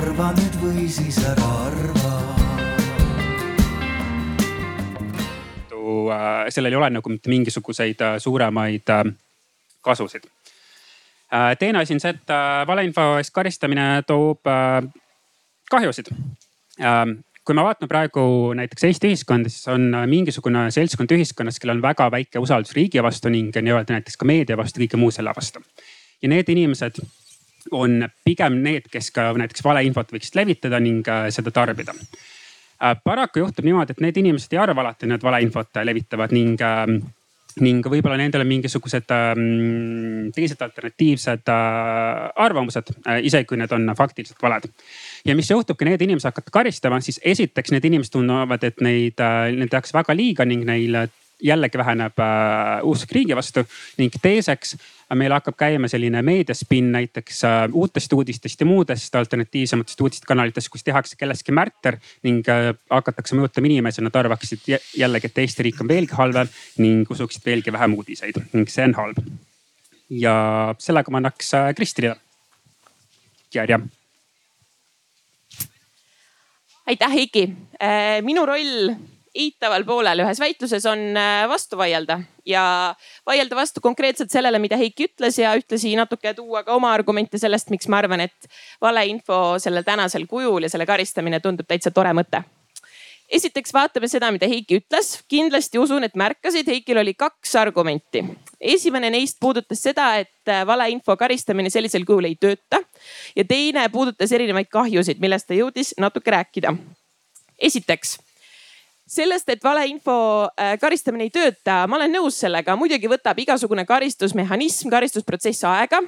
arva nüüd või siis ära arva äh, sellel ei ole nagu mitte mingisuguseid äh, suuremaid äh, kasusid. teine asi on see, et valeinfo eest karistamine toob kahjusid. kui me vaatame praegu näiteks Eesti ühiskonda, siis on mingisugune seltskond ühiskonnas, kellel on väga väike usaldus riigi vastu ning nii-öelda näiteks ka meedia vastu, kõige muu selle vastu. ja need inimesed on pigem need, kes ka näiteks valeinfot võiksid levitada ning äh, seda tarbida. Äh, paraku juhtub niimoodi, et need inimesed ei arva alati, et nad valeinfot äh, levitavad ning ning võib-olla nendel on mingisugused ähm, teised alternatiivsed arvamused isegi kui need on faktiliselt valed. ja mis juhtub, kui need inimesed hakata karistama, siis esiteks need inimesed tunnevad, et neid neil tehakse väga liiga ning neil jällegi väheneb äh, usk riigi vastu ning teiseks meil hakkab käima selline meediaspinn näiteks äh, uutest uudistest ja muudest alternatiivsematest uudistekanalitest, kus tehakse kellestki märter ning äh, hakatakse mõjutama inimesi, nad arvaksid jällegi, et Eesti riik on veelgi halvem ning usuksid veelgi vähem uudiseid ning see on halb. ja sellega ma annaks äh, Kristile järje aitäh, Heiki. minu roll eitaval poolel ühes väitluses on äh, vastu vaielda ja vaielda vastu konkreetselt sellele, mida Heiki ütles ja ühtlasi natuke tuua ka oma argumente sellest, miks ma arvan, et valeinfo sellel tänasel kujul ja selle karistamine tundub täitsa tore mõte. esiteks vaatame seda, mida Heiki ütles. kindlasti usun, et märkasid, Heikil oli kaks argumenti. esimene neist puudutas seda, et äh, valeinfo karistamine sellisel kujul ei tööta ja teine puudutas erinevaid kahjusid, millest ta jõudis natuke rääkida. esiteks sellest, et valeinfo äh, karistamine ei tööta, ma olen nõus sellega, muidugi võtab igasugune karistusmehhanism, karistusprotsess aega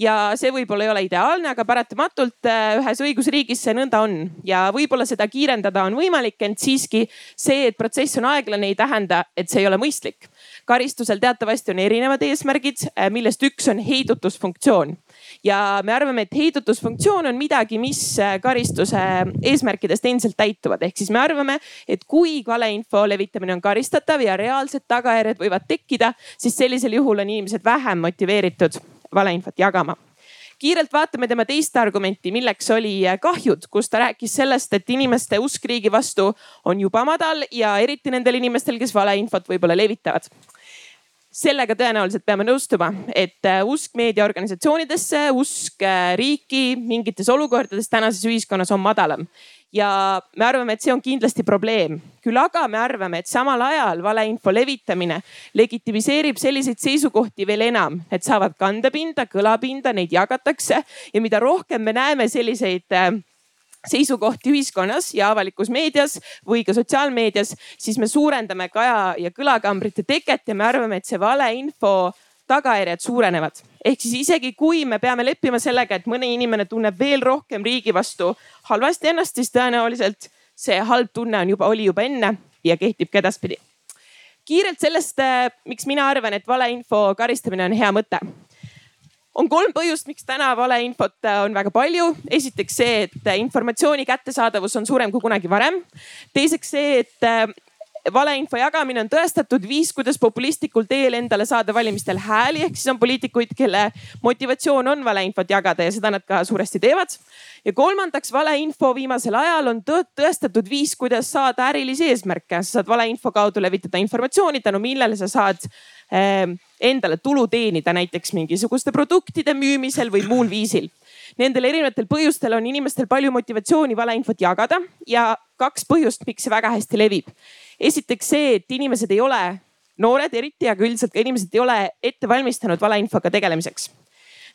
ja see võib-olla ei ole ideaalne, aga paratamatult äh, ühes õigusriigis see nõnda on. Ja võib-olla seda kiirendada on võimalik, ent siiski see, et protsess on aeglane, ei tähenda, et see ei ole mõistlik. karistusel teatavasti on erinevad eesmärgid, äh, millest üks on heidutusfunktsioon ja me arvame, et heidutusfunktsioon on midagi, mis äh, karistuse eesmärkidest endiselt täituvad, ehk siis me arvame, et kui valeinfo levitamine on karistatav ja reaalsed tagajärjed võivad tekkida, siis sellisel juhul on inimesed vähem motiveeritud valeinfot jagama. Kiirelt vaatame tema teist argumenti, milleks oli äh, kahjud, kus ta rääkis sellest, et inimeste usk riigi vastu on juba madal ja eriti nendel inimestel, kes valeinfot võib-olla levitavad sellega tõenäoliselt peame nõustuma, et äh, usk meediaorganisatsioonidesse, usk äh, riiki mingites olukordades tänases ühiskonnas on madalam. ja me arvame, et see on kindlasti probleem. küll aga me arvame, et samal ajal valeinfo levitamine legitimiseerib selliseid seisukohti veel enam, need saavad kandepinda, kõlapinda, neid jagatakse ja mida rohkem me näeme selliseid äh, seisukohti ühiskonnas ja avalikus meedias või ka sotsiaalmeedias, siis me suurendame kaja ja kõlakambrite teket ja me arvame, et see valeinfo tagajärjed suurenevad. ehk siis isegi kui me peame leppima sellega, et mõni inimene tunneb veel rohkem riigi vastu halvasti ennast, siis tõenäoliselt see halb tunne on juba, oli juba enne ja kehtib ka edaspidi. kiirelt sellest, miks mina arvan, et valeinfo karistamine on hea mõte on kolm põhjust, miks täna valeinfot äh, on väga palju. esiteks see, et äh, informatsiooni kättesaadavus on suurem kui kunagi varem. teiseks see, et äh, valeinfo jagamine on tõestatud viis, kuidas populistlikul teel endale saada valimistel hääli, ehk siis on poliitikuid, kelle motivatsioon on valeinfot jagada ja seda nad ka suuresti teevad. ja kolmandaks, valeinfo viimasel ajal on tõestatud viis, kuidas saada ärilisi eesmärke. sa saad valeinfo kaudu levitada informatsiooni, tänu millele sa saad äh, endale tulu teenida näiteks mingisuguste produktide müümisel või muul viisil. Nendel erinevatel põhjustel on inimestel palju motivatsiooni valeinfot jagada ja kaks põhjust, miks see väga hästi levib. esiteks see, et inimesed ei ole, noored eriti, aga üldiselt ka inimesed ei ole ette valmistanud valeinfoga tegelemiseks.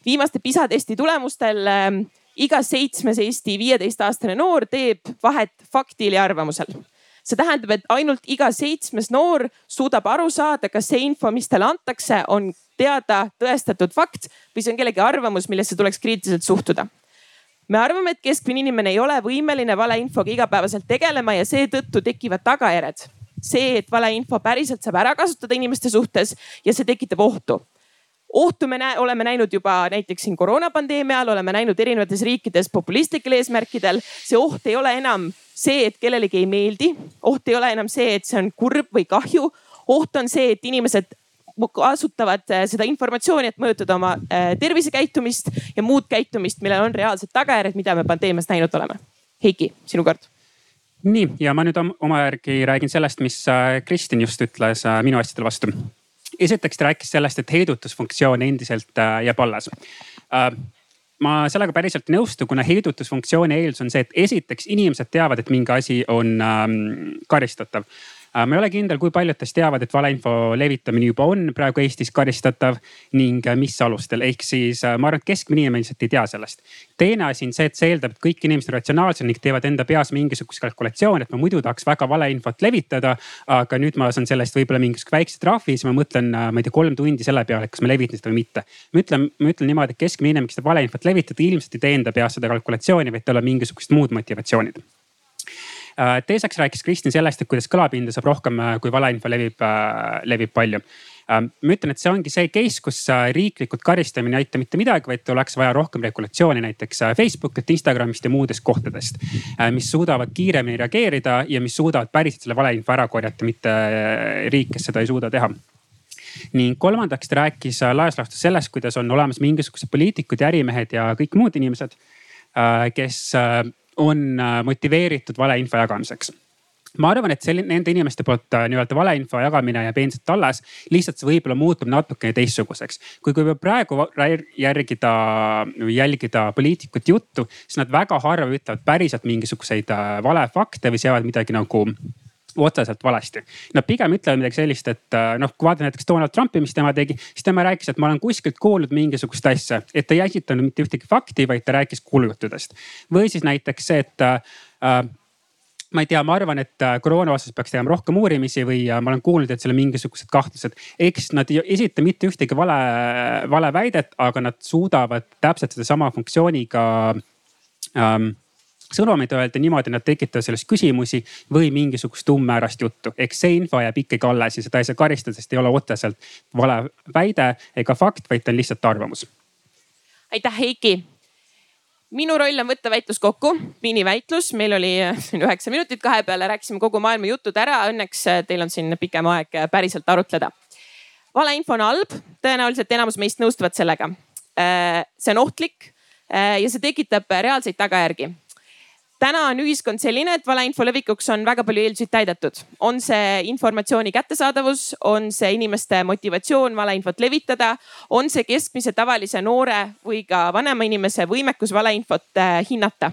viimaste PISA testi tulemustel äh, iga seitsmes Eesti viieteistaastane noor teeb vahet faktil ja arvamusel see tähendab, et ainult iga seitsmes noor suudab aru saada, kas see info, mis talle antakse, on teada tõestatud fakt või see on kellegi arvamus, millesse tuleks kriitiliselt suhtuda me arvame, et keskmine inimene ei ole võimeline valeinfoga igapäevaselt tegelema ja seetõttu tekivad tagajärjed. see, et valeinfo päriselt saab ära kasutada inimeste suhtes ja see tekitab ohtu ohtu me näe, oleme näinud juba näiteks siin koroonapandeemia ajal, oleme näinud erinevates riikides populistlikel eesmärkidel. see oht ei ole enam see, et kellelegi ei meeldi, oht ei ole enam see, et see on kurb või kahju. oht on see, et inimesed kasutavad seda informatsiooni, et mõjutada oma tervisekäitumist ja muud käitumist, millel on reaalsed tagajärjed, mida me pandeemias näinud oleme. Heiki, sinu kord nii ja ma nüüd oma järgi räägin sellest, mis Kristin just ütles minu asjadele vastu. esiteks ta rääkis sellest, et heidutusfunktsioon endiselt jääb alles ma sellega päriselt ei nõustu, kuna heidutusfunktsiooni eeldus on see, et esiteks inimesed teavad, et mingi asi on ähm, karistatav ma ei ole kindel, kui paljud teist teavad, et valeinfo levitamine juba on praegu Eestis karistatav ning äh, mis alustel, ehk siis äh, ma arvan, et keskmine inimene lihtsalt ei tea sellest. teine asi on see, et see eeldab, et kõik inimesed on ratsionaalsed ning teevad enda peas mingisugust kalkulatsiooni, et ma muidu tahaks väga valeinfot levitada. aga nüüd ma saan selle eest võib-olla mingisuguse väikse trahvi, siis ma mõtlen, ma ei tea, kolm tundi selle peale, kas ma levitan seda või mitte. ma ütlen, ma ütlen niimoodi, et keskmine inimene, kes seda valeinfot levitab, ilmselt ei tee enda peas seda kalkulatsiooni, vaid tal on mingisugused muud motivatsioonid Äh, teiseks rääkis Kristin sellest, et kuidas kõlapinda saab rohkem, äh, kui valeinfo levib, äh, levib palju ma ütlen, et see ongi see case, kus riiklikult karistamine ei aita mitte midagi, vaid oleks vaja rohkem regulatsiooni näiteks Facebookilt, Instagramist ja muudest kohtadest. mis suudavad kiiremini reageerida ja mis suudavad päriselt selle valeinfo ära korjata, mitte riik, kes seda ei suuda teha ning kolmandaks ta rääkis laias laastus sellest, kuidas on olemas mingisugused poliitikud ja ärimehed ja kõik muud inimesed, kes on äh, motiveeritud valeinfo jagamiseks ma arvan, et selline nende inimeste poolt äh, nii-öelda valeinfo jagamine jääb endiselt alles, lihtsalt see võib-olla muutub natukene teistsuguseks. kui, kui praegu järgida, jälgida poliitikute juttu, siis nad väga harva ütlevad päriselt mingisuguseid äh, valefakte või seavad midagi nagu otseselt valesti. Nad pigem ütlevad midagi sellist, et äh, noh, kui vaadata näiteks Donald Trumpi, mis tema tegi, siis tema rääkis, et ma olen kuskilt kuulnud mingisugust asja, et ta ei esitanud mitte ühtegi fakti, vaid ta rääkis kuulujuttudest. või siis näiteks see, et äh, äh ma ei tea, ma arvan, et äh, koroona osas peaks tegema rohkem uurimisi või ma olen kuulnud, et seal on mingisugused kahtlused. siis nad ei esita mitte ühtegi vale, vale väidet, aga nad suudavad täpselt sedasama funktsiooniga ähm, sõnumid öelda niimoodi, nad tekitavad sellest küsimusi või mingisugust umbmäärast juttu. ehk see info jääb ikkagi alles ja seda ei saa karistada, sest ei ole otseselt vale väide ega fakt, vaid ta on lihtsalt arvamus. aitäh, Heiki minu roll on võtta väitlus kokku, miniväitlus, meil oli siin üheksa minutit kahe peale, rääkisime kogu maailma jutud ära. Õnneks äh, teil on siin pikem aeg äh, päriselt arutleda. valeinfo on halb, tõenäoliselt enamus meist nõustuvad sellega. Äh, see on ohtlik ja see tekitab reaalseid tagajärgi täna on ühiskond selline, et valeinfo levikuks on väga palju eeldusi täidetud. on see informatsiooni kättesaadavus, on see inimeste motivatsioon valeinfot levitada, on see keskmise tavalise noore või ka vanema inimese võimekus valeinfot äh, hinnata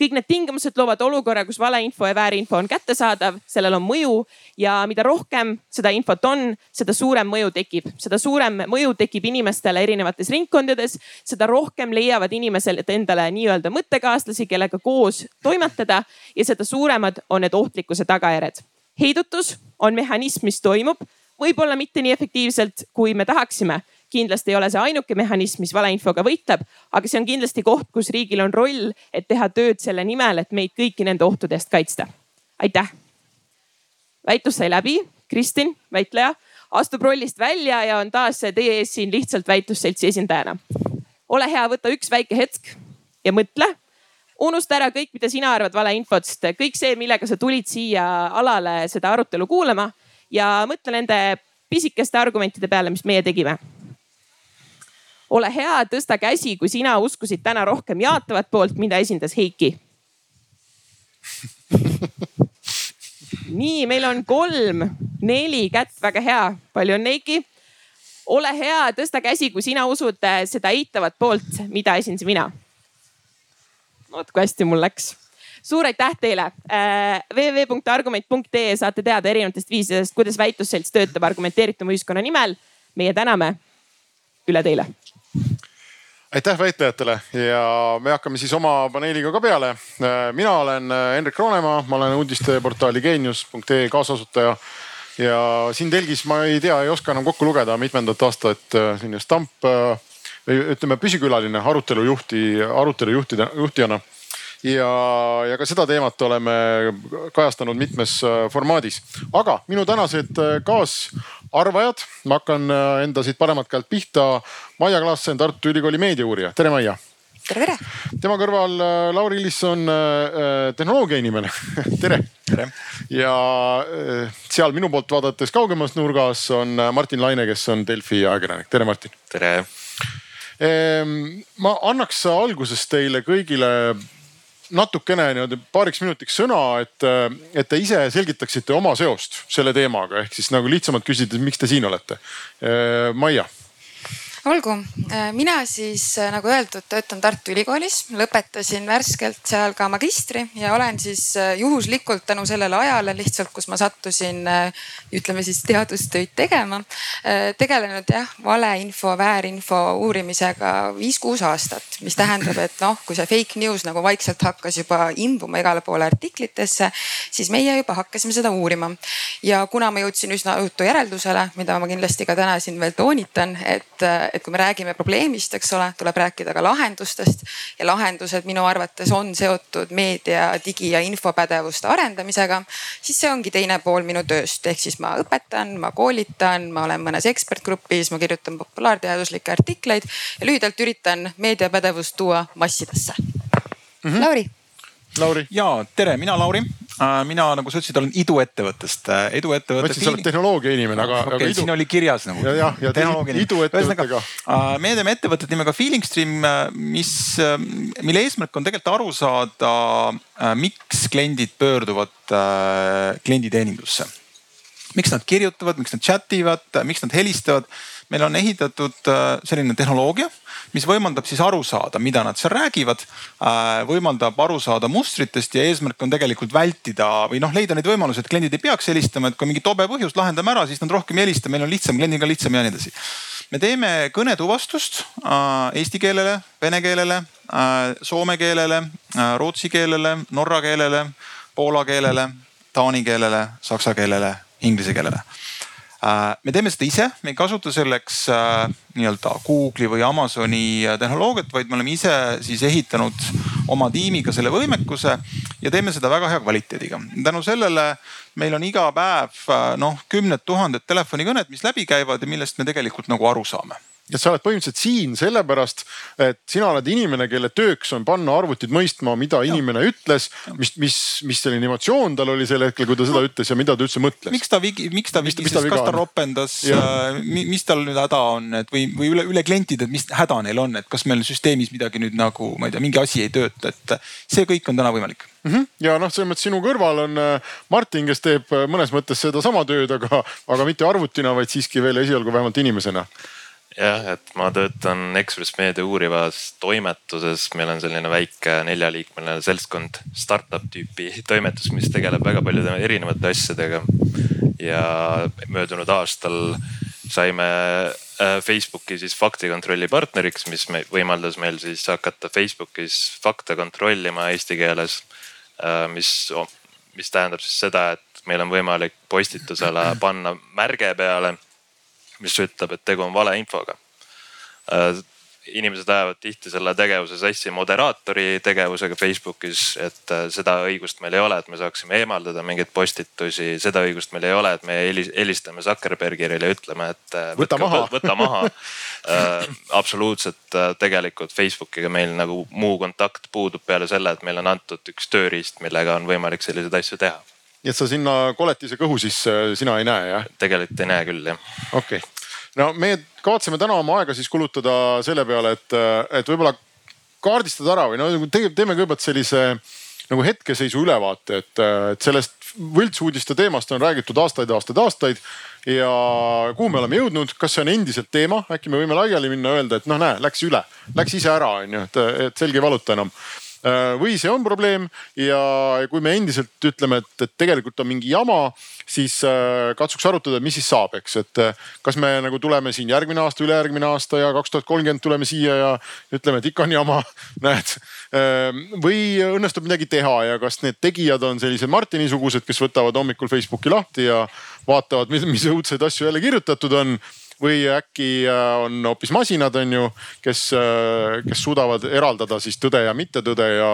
kõik need tingimused loovad olukorra, kus valeinfo ja väärinfo on kättesaadav, sellel on mõju ja mida rohkem seda infot on, seda suurem mõju tekib, seda suurem mõju tekib inimestele erinevates ringkondades, seda rohkem leiavad inimesed endale nii-öelda mõttekaaslasi, kellega koos toimetada ja seda suuremad on need ohtlikkuse tagajärjed. heidutus on mehhanism, mis toimub, võib-olla mitte nii efektiivselt, kui me tahaksime kindlasti ei ole see ainuke mehhanism, mis valeinfoga võitleb, aga see on kindlasti koht, kus riigil on roll, et teha tööd selle nimel, et meid kõiki nende ohtude eest kaitsta. aitäh. väitlus sai läbi, Kristin, väitleja, astub rollist välja ja on taas teie ees siin lihtsalt väitlusseltsi esindajana. ole hea, võta üks väike hetk ja mõtle unusta ära kõik, mida sina arvad valeinfost, kõik see, millega sa tulid siia alale seda arutelu kuulama ja mõtle nende pisikeste argumentide peale, mis meie tegime ole hea, tõsta käsi, kui sina uskusid täna rohkem jaatavat poolt, mida esindas Heiki nii, meil on kolm, neli kätt, väga hea, palju on Heiki. ole hea, tõsta käsi, kui sina usud äh, seda eitavat poolt, mida esindasin mina. vot kui hästi mul läks suur aitäh teile äh,. www.argument.ee saate teada erinevatest viisidest, kuidas väitlusselts töötab argumenteerituma ühiskonna nimel. meie täname. üle teile aitäh väitlejatele! Ja me hakkame siis oma paneeliga ka peale. mina olen Hendrik Roonemaa, ma olen uudisteportaali geenius.ee kaasasutaja. Ja siin telgis ma ei tea, ei oska enam kokku lugeda mitmendat aastat selline stamp või ütleme püsikülaline arutelujuhti, arutelujuhtide, juhtijana ja, ja ka seda teemat oleme kajastanud mitmes äh, formaadis. aga minu tänased äh, kaasarvajad, ma hakkan äh, enda siit paremalt käelt pihta. Maia Klaassen, Tartu Ülikooli meediauurija, tere Maia. tere, tere. tema kõrval Lauri Illisson, tehnoloogia inimene tere. tere. ja seal minu poolt vaadates kaugemas nurgas on Martin Laine, kes on Delfi ajakirjanik. tere, Martin. tere. Ehm, ma annaks alguses teile kõigile natukene niimoodi paariks minutiks sõna, et, et te ise selgitaksite oma seost selle teemaga, ehk siis nagu lihtsamalt küsida, miks te siin olete. Maia olgu, äh, mina siis äh, nagu öeldud, töötan Tartu Ülikoolis, lõpetasin värskelt seal ka magistri ja olen siis äh, juhuslikult tänu sellele ajale lihtsalt, kus ma sattusin, ütleme siis teadustöid tegema, tegelenud jah, valeinfo, väärinfo uurimisega viis-kuus aastat, mis tähendab, et noh, kui see fake news nagu vaikselt hakkas juba imbuma igale poole artiklitesse, siis meie juba hakkasime seda uurima. ja kuna ma jõudsin üsna õutu järeldusele, mida ma kindlasti ka täna siin veel toonitan, et et kui me räägime probleemist, eks ole, tuleb rääkida ka lahendustest ja lahendused minu arvates on seotud meedia, digi ja infopädevuste arendamisega. siis see ongi teine pool minu tööst, ehk siis ma õpetan, ma koolitan, ma olen mõnes ekspertgrupis, ma kirjutan populaarteaduslikke artikleid ja lühidalt üritan meediapädevust tuua massidesse mm. -hmm. Lauri Lauri. ja tere, mina Lauri. Äh, mina, nagu sa ütlesid, olen iduettevõttest. iduettevõte. ma ütlesin, sa oled tehnoloogia inimene, aga. okay,, idu... siin oli kirjas nagu. ja, jah, ja iduettevõttega. Äh, me teeme ettevõtet nimega Feeling Stream, äh, mis, mille eesmärk on tegelikult aru saada, miks kliendid pöörduvad klienditeenindusse. miks nad kirjutavad, miks nad chat ivad, miks nad helistavad meil on ehitatud äh, selline tehnoloogia, mis võimaldab siis aru saada, mida nad seal räägivad. Äh, võimaldab aru saada mustritest ja eesmärk on tegelikult vältida või noh, leida neid võimalusi, et kliendid ei peaks helistama, et kui mingi tobe põhjus, lahendame ära, siis nad rohkem ei helista, meil on lihtsam, kliendiga lihtsam ja nii edasi. me teeme kõnetuvastust äh, eesti keelele, vene keelele, soome keelele, rootsi keelele, norra keelele, poola keelele, taani keelele, saksa keelele, inglise keelele me teeme seda ise, me ei kasuta selleks äh, nii-öelda Google'i või Amazoni äh, tehnoloogiat, vaid me oleme ise siis ehitanud oma tiimiga selle võimekuse ja teeme seda väga hea kvaliteediga. tänu sellele meil on iga päev noh, kümned tuhanded telefonikõned, mis läbi käivad ja millest me tegelikult nagu aru saame ja sa oled põhimõtteliselt siin sellepärast, et sina oled inimene, kelle tööks on panna arvutid mõistma, mida ja. inimene ütles, mis, mis, mis selline emotsioon tal oli sel hetkel, kui ta seda ütles ja mida ta üldse mõtles. miks ta vigi, miks ta vigises, kas ta ropendas, äh, mis tal nüüd häda on, et või, või üle, üle klientide, et mis häda neil on, et kas meil süsteemis midagi nüüd nagu, ma ei tea, mingi asi ei tööta, et see kõik on täna võimalik mm. -hmm. ja noh, selles mõttes sinu kõrval on äh, Martin, kes teeb äh, mõnes mõttes sedasama tööd, aga, aga mitte arvutina, vaid siiski veel esialgu vähemalt inimesena jah, et ma töötan Ekspress Meedia uurivas toimetuses, meil on selline väike neljaliikmeline seltskond, startup tüüpi toimetus, mis tegeleb väga paljude erinevate asjadega. ja möödunud aastal saime äh, Facebooki siis faktikontrolli partneriks, mis me, võimaldas meil siis hakata Facebookis fakte kontrollima eesti keeles. Äh, mis, mis tähendab siis seda, et meil on võimalik postitusele panna märge peale mis ütleb, et tegu on valeinfoga. Äh, inimesed ajavad tihti selle tegevuse sassi moderaatori tegevusega Facebookis, et äh, seda õigust meil ei ole, et me saaksime eemaldada mingeid postitusi, seda õigust meil ei ole, et me helistame Zuckerbergile ja ütleme, et äh, võta maha, võta maha. Absoluutselt tegelikult Facebookiga meil nagu muu kontakt puudub peale selle, et meile on antud üks tööriist, millega on võimalik selliseid asju teha nii et sa sinna koletise kõhu sisse sina ei näe jah? tegelikult ei näe küll jah. okei okay., no me kavatseme täna oma aega siis kulutada selle peale, et, et võib-olla kaardistada ära või no nagu teeme kõigepealt sellise nagu hetkeseisu ülevaate, et, et sellest võltsuudiste teemast on räägitud aastaid, aastaid, aastaid. ja kuhu me oleme jõudnud, kas see on endiselt teema, äkki me võime laiali minna, öelda, et noh, näe, läks üle, läks ise ära, on ju, et, et selg ei valuta enam või see on probleem. Ja kui me endiselt ütleme, et, et tegelikult on mingi jama, siis äh, katsuks arutada, mis siis saab, eks, et äh, kas me nagu tuleme siin järgmine aasta, ülejärgmine aasta ja kaks tuhat kolmkümmend tuleme siia ja ütleme, et ikka on jama, näed. või õnnestub midagi teha ja kas need tegijad on sellised Martini-sugused, kes võtavad hommikul Facebooki lahti ja vaatavad, mis õudseid asju jälle kirjutatud on või äkki äh, on hoopis masinad, on ju, kes, äh, kes suudavad eraldada siis tõde ja mittetõde ja,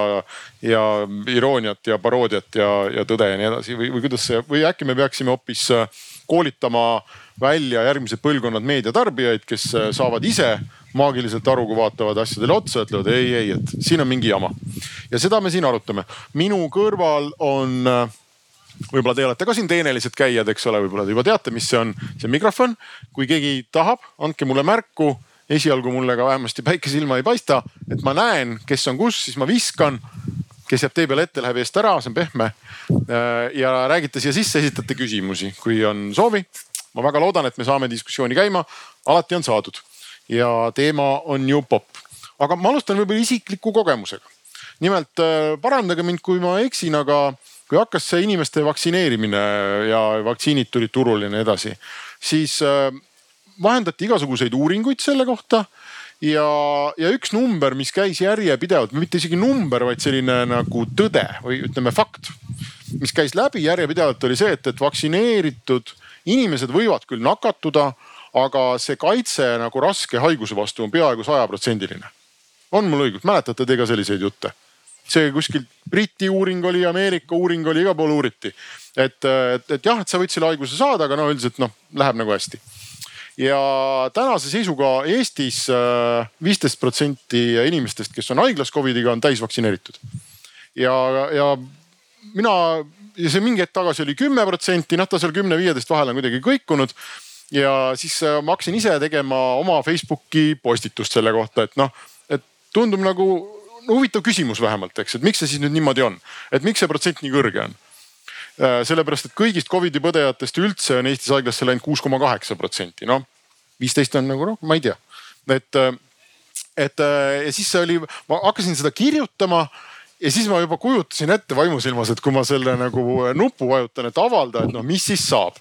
ja irooniat ja paroodiat ja, ja tõde ja nii edasi või, või kuidas see või äkki me peaksime hoopis äh, koolitama välja järgmised põlvkonnad meediatarbijaid, kes saavad ise maagiliselt aru, kui vaatavad asjadele otsa, ütlevad ei, ei, et siin on mingi jama. ja seda me siin arutame. minu kõrval on äh, võib-olla te olete ka siin teenelised käijad, eks ole, võib-olla te juba teate, mis see on, see mikrofon. kui keegi tahab, andke mulle märku. esialgu mulle ka vähemasti päike silma ei paista, et ma näen, kes on kus, siis ma viskan. kes jääb tee peale ette, läheb eest ära, see on pehme. ja räägite siia sisse, esitate küsimusi, kui on soovi. ma väga loodan, et me saame diskussiooni käima. alati on saadud ja teema on ju popp. aga ma alustan võib-olla isikliku kogemusega. nimelt parandage mind, kui ma eksin, aga kui hakkas see inimeste vaktsineerimine ja vaktsiinid tulid turule ja nii edasi, siis äh, vahendati igasuguseid uuringuid selle kohta ja, ja üks number, mis käis järjepidevalt, mitte isegi number, vaid selline nagu tõde või ütleme fakt, mis käis läbi järjepidevalt, oli see, et, et vaktsineeritud inimesed võivad küll nakatuda, aga see kaitse nagu raske haiguse vastu on peaaegu sajaprotsendiline. on mul õigus, mäletate te ka selliseid jutte? See kuskil Briti uuring oli, Ameerika uuring oli, igal pool uuriti. et, et, et jah, et sa võid selle haiguse saada, aga no üldiselt noh, läheb nagu hästi. ja tänase seisuga Eestis äh, viisteist protsenti inimestest, kes on haiglas Covidiga, on täisvaktsineeritud. ja, ja mina ja see mingi hetk tagasi oli kümme protsenti, noh ta seal kümne-viieteist vahel on kuidagi kõikunud ja siis äh, ma hakkasin ise tegema oma Facebooki postitust selle kohta, et noh, et tundub nagu huvitav küsimus vähemalt, eks, et miks see siis nüüd niimoodi on, et miks see protsent nii kõrge on? Äh, sellepärast, et kõigist Covidi põdejatest üldse on Eestis haiglasse läinud kuus koma kaheksa protsenti, noh viisteist on nagu noh, ma ei tea, et, äh, et äh, ja siis see oli, ma hakkasin seda kirjutama ja siis ma juba kujutasin ette vaimusilmas, et kui ma selle nagu nupu vajutan, et avalda, et noh, mis siis saab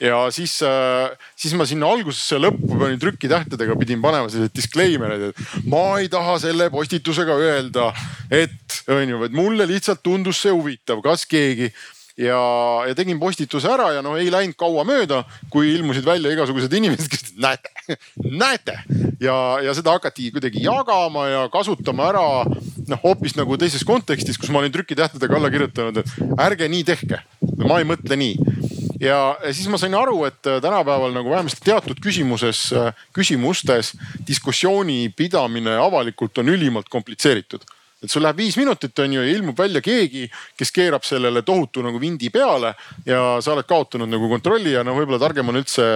ja siis, äh, siis ma sinna algusesse lõppu panin trükitähtedega, pidin panema selliseid disclaimer'id, et ma ei taha selle postitusega öelda, et on ju, et mulle lihtsalt tundus see huvitav, kas keegi. Ja, ja tegin postituse ära ja no ei läinud kaua mööda, kui ilmusid välja igasugused inimesed, kes näete, näete. Ja, ja seda hakati kuidagi jagama ja kasutama ära noh, hoopis nagu teises kontekstis, kus ma olin trükitähtedega alla kirjutanud, et ärge nii tehke, ma ei mõtle nii ja siis ma sain aru, et äh, tänapäeval nagu vähemasti teatud küsimuses, äh, küsimustes diskussiooni pidamine avalikult on ülimalt komplitseeritud et sul läheb viis minutit, on ju, ja ilmub välja keegi, kes keerab sellele tohutu nagu vindi peale ja sa oled kaotanud nagu kontrolli ja no võib-olla targem on üldse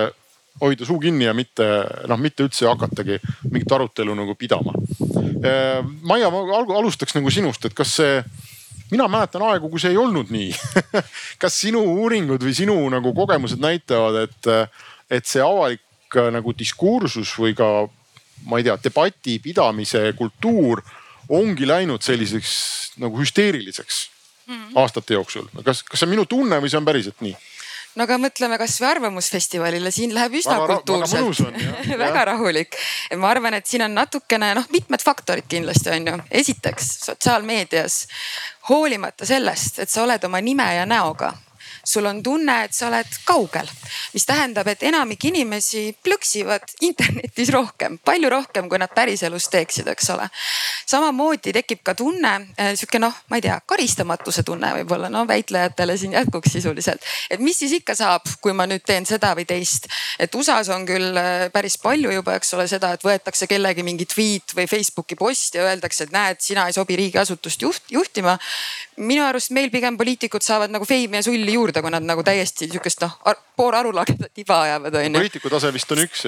hoida suu kinni ja mitte noh, mitte üldse hakatagi mingit arutelu nagu pidama. Äh, Maia, ma alustaks nagu sinust, et kas see mina mäletan aegu, kui see ei olnud nii kas sinu uuringud või sinu nagu kogemused näitavad, et, et see avalik äh, nagu diskursus või ka ma ei tea, debati pidamise kultuur ongi läinud selliseks nagu hüsteeriliseks mm -hmm. aastate jooksul. kas, kas see on minu tunne või see on päriselt nii? No aga mõtleme kasvõi Arvamusfestivalile, siin läheb üsna väga, kultuurselt. väga, väga rahulik. ma arvan, et siin on natukene noh, mitmed faktorid kindlasti on ju. esiteks sotsiaalmeedias hoolimata sellest, et sa oled oma nime ja näoga sul on tunne, et sa oled kaugel, mis tähendab, et enamik inimesi plõksivad internetis rohkem, palju rohkem, kui nad päriselus teeksid, eks ole. samamoodi tekib ka tunne, eh, sihuke noh, ma ei tea, karistamatuse tunne võib-olla no väitlejatele siin jätkuks sisuliselt. et mis siis ikka saab, kui ma nüüd teen seda või teist. et USA-s on küll eh, päris palju juba, eks ole, seda, et võetakse kellegi mingi tweet või Facebooki post ja öeldakse, et näed, sina ei sobi riigiasutust juht, juhtima. minu arust meil pigem poliitikud saavad nagu feimi ja sulli juurde juurde, kui nad nagu täiesti sihukest noh ar, poolarulagedat iba ajavad onju. poliitiku tase vist on üks,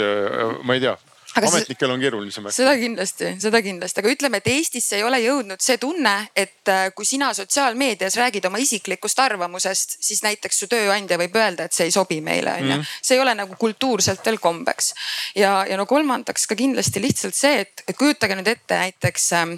ma ei tea aga ametnikel on keerulisem. seda kindlasti, seda kindlasti, aga ütleme, et Eestisse ei ole jõudnud see tunne, et äh, kui sina sotsiaalmeedias räägid oma isiklikust arvamusest, siis näiteks su tööandja võib öelda, et see ei sobi meile, onju. Mhm. see ei ole nagu kultuurselt veel kombeks. ja, ja no kolmandaks ka kindlasti lihtsalt see, et, kujutage nüüd ette näiteks ähm,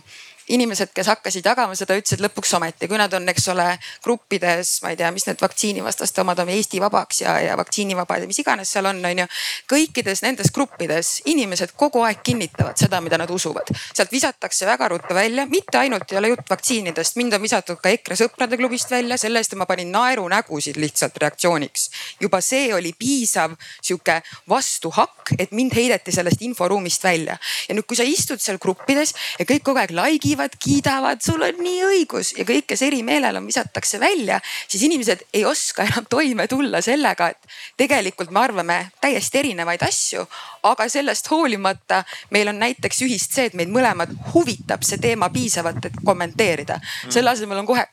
inimesed, kes hakkasid jagama seda, ütlesid lõpuks ometi, kui nad on, eks ole, gruppides, ma ei tea, mis need vaktsiinivastaste omad on, Eesti Vabaks ja, ja vaktsiinivabad ja mis iganes seal on, on ju. kõikides nendes gruppides inimesed kogu aeg kinnitavad seda, mida nad usuvad. sealt visatakse väga ruttu välja, mitte ainult ei ole jutt vaktsiinidest, mind on visatud ka EKRE sõprade klubist välja, selle eest ma panin naerunägusid lihtsalt reaktsiooniks. juba see oli piisav sihuke vastuhakk, et mind heideti sellest inforuumist välja. ja nüüd, kui sa istud seal gruppides ja kõik kogu aeg like räägivad, kiidavad, sul on nii õigus ja kõik, kes erimeelel on, visatakse välja, siis inimesed ei oska enam toime tulla sellega, et tegelikult me arvame täiesti erinevaid asju, aga sellest hoolimata meil on näiteks ühist see, et meid mõlemad huvitab see teema piisavalt, et kommenteerida. selle asemel on kohe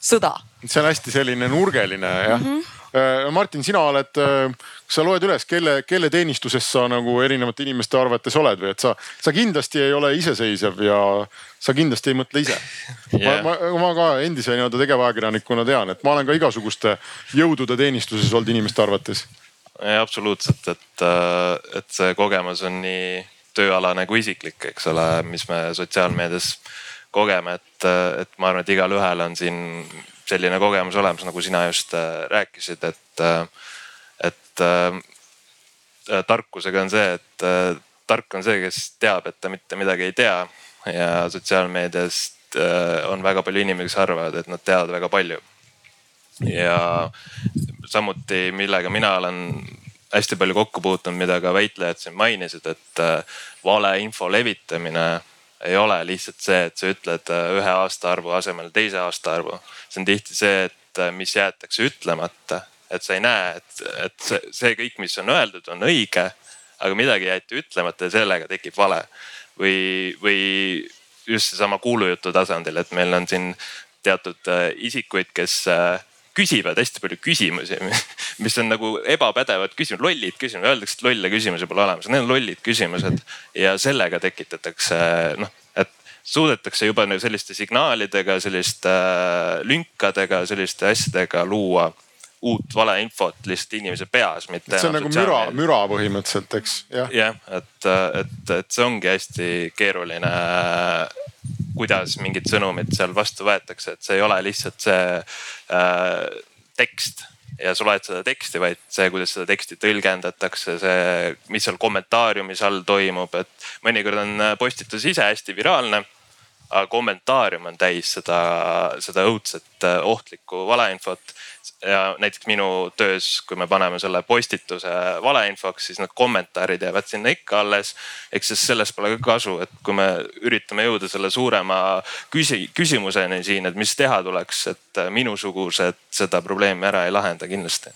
sõda. see on hästi selline nurgeline jah mm. -hmm. Martin, sina oled, kas sa loed üles, kelle, kelle teenistuses sa nagu erinevate inimeste arvates oled või et sa, sa kindlasti ei ole iseseisev ja sa kindlasti ei mõtle ise yeah.. ma, ma, ma ka endise nii-öelda tegevajakirjanikuna tean, et ma olen ka igasuguste jõudude teenistuses olnud inimeste arvates. absoluutselt, et, et see kogemus on nii tööalane kui isiklik, eks ole, mis me sotsiaalmeedias kogeme, et, et ma arvan, et igalühel on siin selline kogemus olemas, nagu sina just äh, rääkisid, et, äh, et äh, tarkusega on see, et äh, tark on see, kes teab, et ta mitte midagi ei tea ja sotsiaalmeediast äh, on väga palju inimesi, kes arvavad, et nad teavad väga palju. ja samuti, millega mina olen hästi palju kokku puutunud, mida ka väitlejad siin mainisid, et äh, valeinfo levitamine ei ole lihtsalt see, et sa ütled äh, ühe aastaarvu asemel teise aastaarvu. see on tihti see, et äh, mis jäetakse ütlemata, et sa ei näe, et, et see, see kõik, mis on öeldud, on õige, aga midagi jäeti ütlemata ja sellega tekib vale. või, või just seesama kuulujutu tasandil, et meil on siin teatud äh, isikuid, kes küsivad hästi palju küsimusi, mis on nagu ebapädevad küsimused, lollid küsimused, öeldakse, et lolle küsimusi pole olemas, need on lollid küsimused ja sellega tekitatakse noh, et suudetakse juba selliste signaalidega, selliste äh, lünkadega, selliste asjadega luua uut valeinfot lihtsalt inimese peas, mitte. see on nagu müra, müra põhimõtteliselt, eks jah. jah, et, et, et see ongi hästi keeruline kuidas mingid sõnumid seal vastu võetakse, et see ei ole lihtsalt see äh, tekst ja sa loed seda teksti, vaid see, kuidas seda teksti tõlgendatakse, see, mis seal kommentaariumis all toimub, et mõnikord on postitus ise hästi viraalne aga kommentaarium on täis seda, seda õudset ohtlikku valeinfot ja näiteks minu töös, kui me paneme selle postituse valeinfoks, siis need kommentaarid jäävad sinna ikka alles. eks siis sellest pole ka kasu, et kui me üritame jõuda selle suurema küsi-, küsimuseni siin, et mis teha tuleks, et minusugused seda probleemi ära ei lahenda kindlasti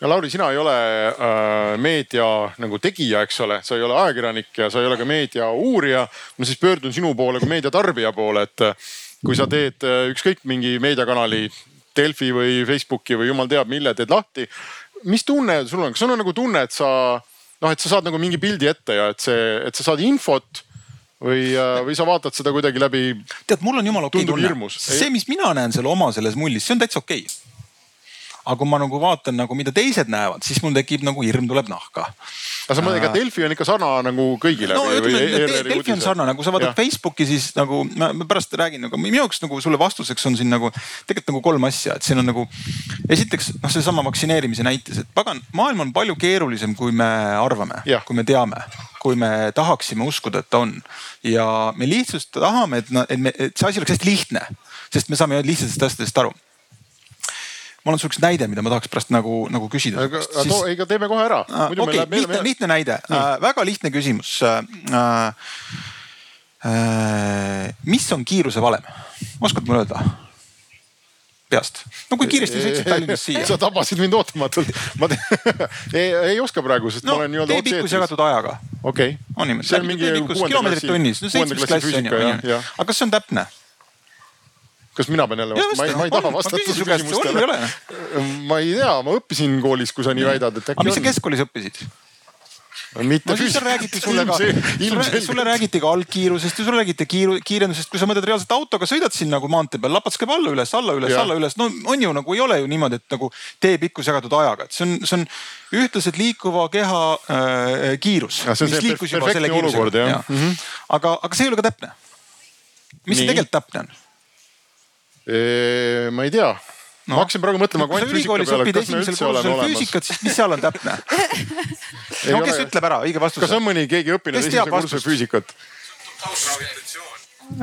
no Lauri, sina ei ole äh, meedia nagu tegija, eks ole, sa ei ole ajakirjanik ja sa ei ole ka meedia uurija. ma siis pöördun sinu poole kui meedia tarbija poole, et kui sa teed äh, ükskõik mingi meediakanali Delfi või Facebooki või jumal teab, mille teed lahti. mis tunne sul on, kas sul on nagu tunne, et sa noh, et sa saad nagu mingi pildi ette ja et see, et sa saad infot või, äh, või sa vaatad seda kuidagi läbi. tead, mul on jumala okei okay tunne. see, mis mina näen selle oma selles mullis, see on täitsa okei okay aga kui ma nagu vaatan nagu, mida teised näevad, siis mul tekib nagu hirm tuleb nahka. aga sa mõtled, ega Delfi on ikka sarnane nagu kõigile? no ütleme, Delfi on sarnane, kui sa vaatad. Facebooki, siis nagu ma pärast räägin, aga minu jaoks nagu sulle vastuseks on siin nagu tegelikult nagu kolm asja, et siin on nagu. esiteks noh, seesama vaktsineerimise näites, et pagan, maailm on palju keerulisem, kui me arvame, kui me teame kui me tahaksime uskuda, et ta on. ja me lihtsalt tahame, et, et me, et see asi oleks hästi lihtne, sest me saame lihtsatest asjadest aru mul on sihukest näide, mida ma tahaks pärast nagu, nagu küsida. aga siis... ikka teeme kohe ära. okei lihtne, lihtne näide äh,, väga lihtne küsimus äh,. Äh, mis on kiiruse valem, oskad mulle öelda? peast, no kui kiiresti sõitsid Tallinnast siia? sa tabasid mind ootamatult. ma ei, ei oska praegu, sest no, ma olen nii-öelda. tee pikkus jagatud ajaga. okei okay.. on niimoodi. see on mingi kilomeetrit tunnis, no seitsmes klass on ju. aga kas see on täpne? Kas mina pean jälle vastama? ma ei, ma ei taha vastata su küsimustele. ma ei tea, ma õppisin koolis, kui sa nii väidad, et äkki on. aga mis sa keskkoolis õppisid? mitte räägiti sulle ka, sulle, sulle räägiti ka algkiirusest ja sulle räägiti kiiru, kiirendusest, kui sa mõtled reaalselt autoga sõidad siin nagu maantee peal, lapatus käib alla üles, alla üles, alla üles. no on ju nagu ei ole ju niimoodi, et nagu tee pikkus jagatud ajaga, et see on, see on ühtlaselt liikuva keha äh, kiirus. Mm -hmm. aga, aga see ei ole ka täpne. mis see tegelikult täpne on? Ma ei tea no.. ma hakkasin praegu mõtlema kvantfüüsika peale, kas me üldse oleme olemas. füüsikat, siis mis seal on täpne no kes ütleb ära, õige vastus. kas on mõni, keegi õpilane esimese kursuse füüsikat?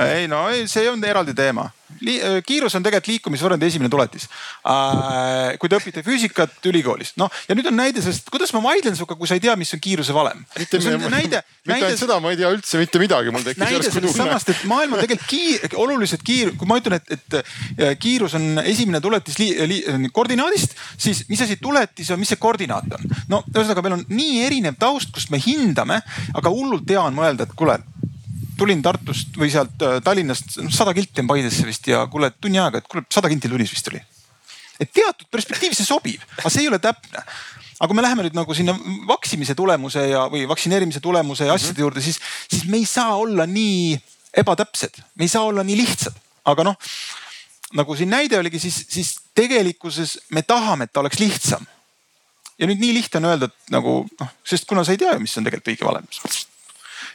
Ei no ei, see on eraldi teema Li. kiirus on tegelikult liikumisvõrrandi esimene tuletis äh,. kui te õpite füüsikat ülikoolis, noh ja nüüd on näide sellest, kuidas ma vaidlen sinuga, kui sa ei tea, mis on kiiruse valem. mitte ainult seda, ma ei tea üldse mitte midagi, mul tekkis järsku tunne. samast, et maailm on tegelikult kiir, oluliselt kiir, kui ma ütlen, et, et kiirus on esimene tuletis li, li, koordinaadist, siis mis asi tuletis on, mis see koordinaat on? no ühesõnaga, meil on nii erinev taust, kust me hindame, aga hullult hea on mõelda, et kuule tulin Tartust või sealt äh, Tallinnast, sada kilti on Paidesse vist ja kuule tunni ajaga, et kuule sada kilti tunnis vist oli. et teatud perspektiiv see sobib, aga see ei ole täpne. Aga kui me läheme nüüd nagu sinna vaksimise tulemuse ja, või vaktsineerimise tulemuse ja asjade juurde, siis, siis me ei saa olla nii ebatäpsed, me ei saa olla nii lihtsad, aga noh nagu siin näide oligi, siis, siis tegelikkuses me tahame, et ta oleks lihtsam. ja nüüd nii lihtne on öelda, et nagu noh, sest kuna sa ei tea ju, mis on tegelikult õige valem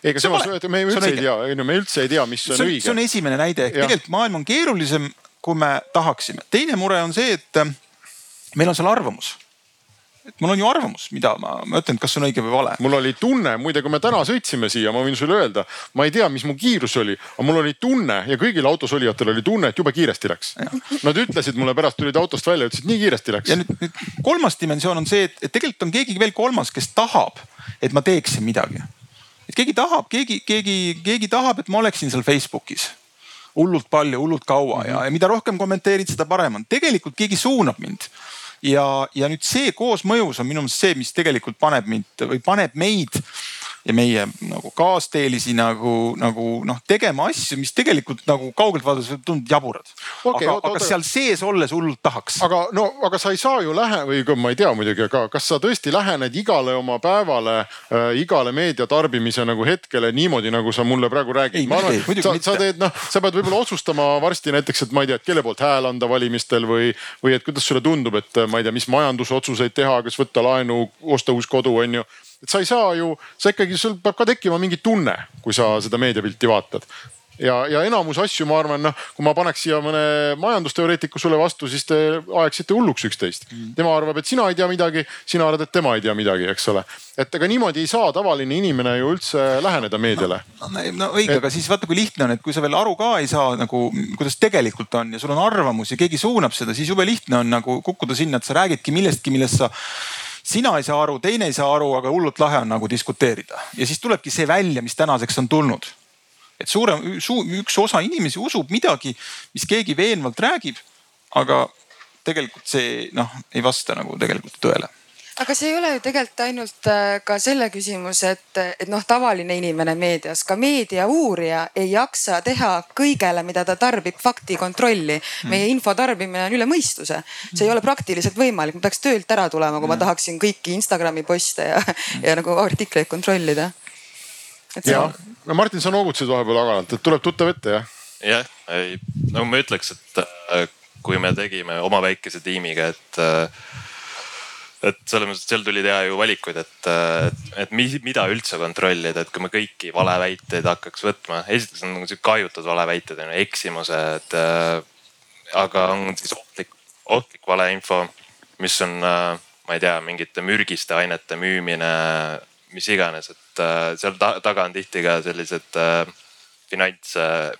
ega samas me üldse ei tea, no me üldse ei tea, mis on, on õige. see on esimene näide, ehk tegelikult maailm on keerulisem, kui me tahaksime. teine mure on see, et äh, meil on seal arvamus et mul on ju arvamus, mida ma, ma ütlen, kas on õige või vale. mul oli tunne, muide, kui me täna sõitsime siia, ma võin sulle öelda, ma ei tea, mis mu kiirus oli, aga mul oli tunne ja kõigil autos olijatel oli tunne, et jube kiiresti läks. Nad ütlesid mulle pärast, tulid autost välja, ütlesid nii kiiresti läks. ja nüüd, nüüd kolmas dimensioon on see, et, et tegelikult on keegi veel kolmas, kes tahab, et ma teeksin midagi keegi tahab, keegi, keegi, keegi tahab, et ma oleksin seal Facebookis hullult palju, hullult kaua ja, ja mida rohkem kommenteerid, seda parem on. tegelikult keegi suunab mind. ja, ja nüüd see koosmõjus on minu meelest see, mis tegelikult paneb mind või paneb meid ja meie nagu kaasteelisi nagu, nagu noh, tegema asju, mis tegelikult nagu kaugelt vaadates võib tunduda jaburad okay,. aga, aga seal sees olles hullult tahaks. aga no, aga sa ei saa ju lähe- või ma ei tea muidugi, aga kas sa tõesti lähened igale oma päevale äh,, igale meedia tarbimise nagu hetkele niimoodi, nagu sa mulle praegu räägid? ma arvan, sa, sa teed noh, sa pead võib-olla otsustama varsti näiteks, et ma ei tea, et kelle poolt hääl anda valimistel või, või et kuidas sulle tundub, et ma ei tea, mis majandusotsuseid teha, kas võtta laenu, osta uus kodu, on ju et sa ei saa ju, sa ikkagi, sul peab ka tekkima mingi tunne, kui sa seda meediapilti vaatad ja, ja enamus asju, ma arvan, noh, kui ma paneks siia mõne majandusteoreetiku sulle vastu, siis te aegsite hulluks üksteist. tema arvab, et sina ei tea midagi, sina arvad, et tema ei tea midagi, eks ole. et ega niimoodi ei saa tavaline inimene ju üldse läheneda meediale. no, no, no õige et..., aga siis vaata, kui lihtne on, et kui sa veel aru ka ei saa nagu, kuidas tegelikult on ja sul on arvamus ja keegi suunab seda, siis jube lihtne on nagu kukkuda sinna, et sa räägidki millestki, millest sa sina ei saa aru, teine ei saa aru, aga hullult lahe on nagu diskuteerida ja siis tulebki see välja, mis tänaseks on tulnud. et suurem, üks osa inimesi usub midagi, mis keegi veenvalt räägib, aga tegelikult see noh, ei vasta nagu tegelikult tõele aga see ei ole ju tegelikult ainult äh, ka selle küsimus, et, et noh, tavaline inimene meedias, ka meediauurija ei jaksa teha kõigele, mida ta tarbib, faktikontrolli. Hmm. meie info tarbimine on üle mõistuse, see ei ole praktiliselt võimalik, ma peaks töölt ära tulema, kui ma hmm. tahaksin kõiki Instagrami poste ja, ja nagu artikleid kontrollida. ja on... no Martin, sa noogutasid vahepeal agaralt, et tuleb tuttav ette jah? jah, ei no ma ütleks, et äh, kui me tegime oma väikese tiimiga, et äh, et selles mõttes, et seal tuli teha ju valikuid, et, et mida üldse kontrollida, et kui me kõiki valeväiteid hakkaks võtma. esiteks on nagu sihuke kaiutud valeväited on ju, eksimused äh,. aga on siis ohtlik, ohtlik valeinfo, mis on äh,, ma ei tea, mingite mürgiste ainete müümine, mis iganes, et äh, seal ta, taga on tihti ka sellised äh, finants,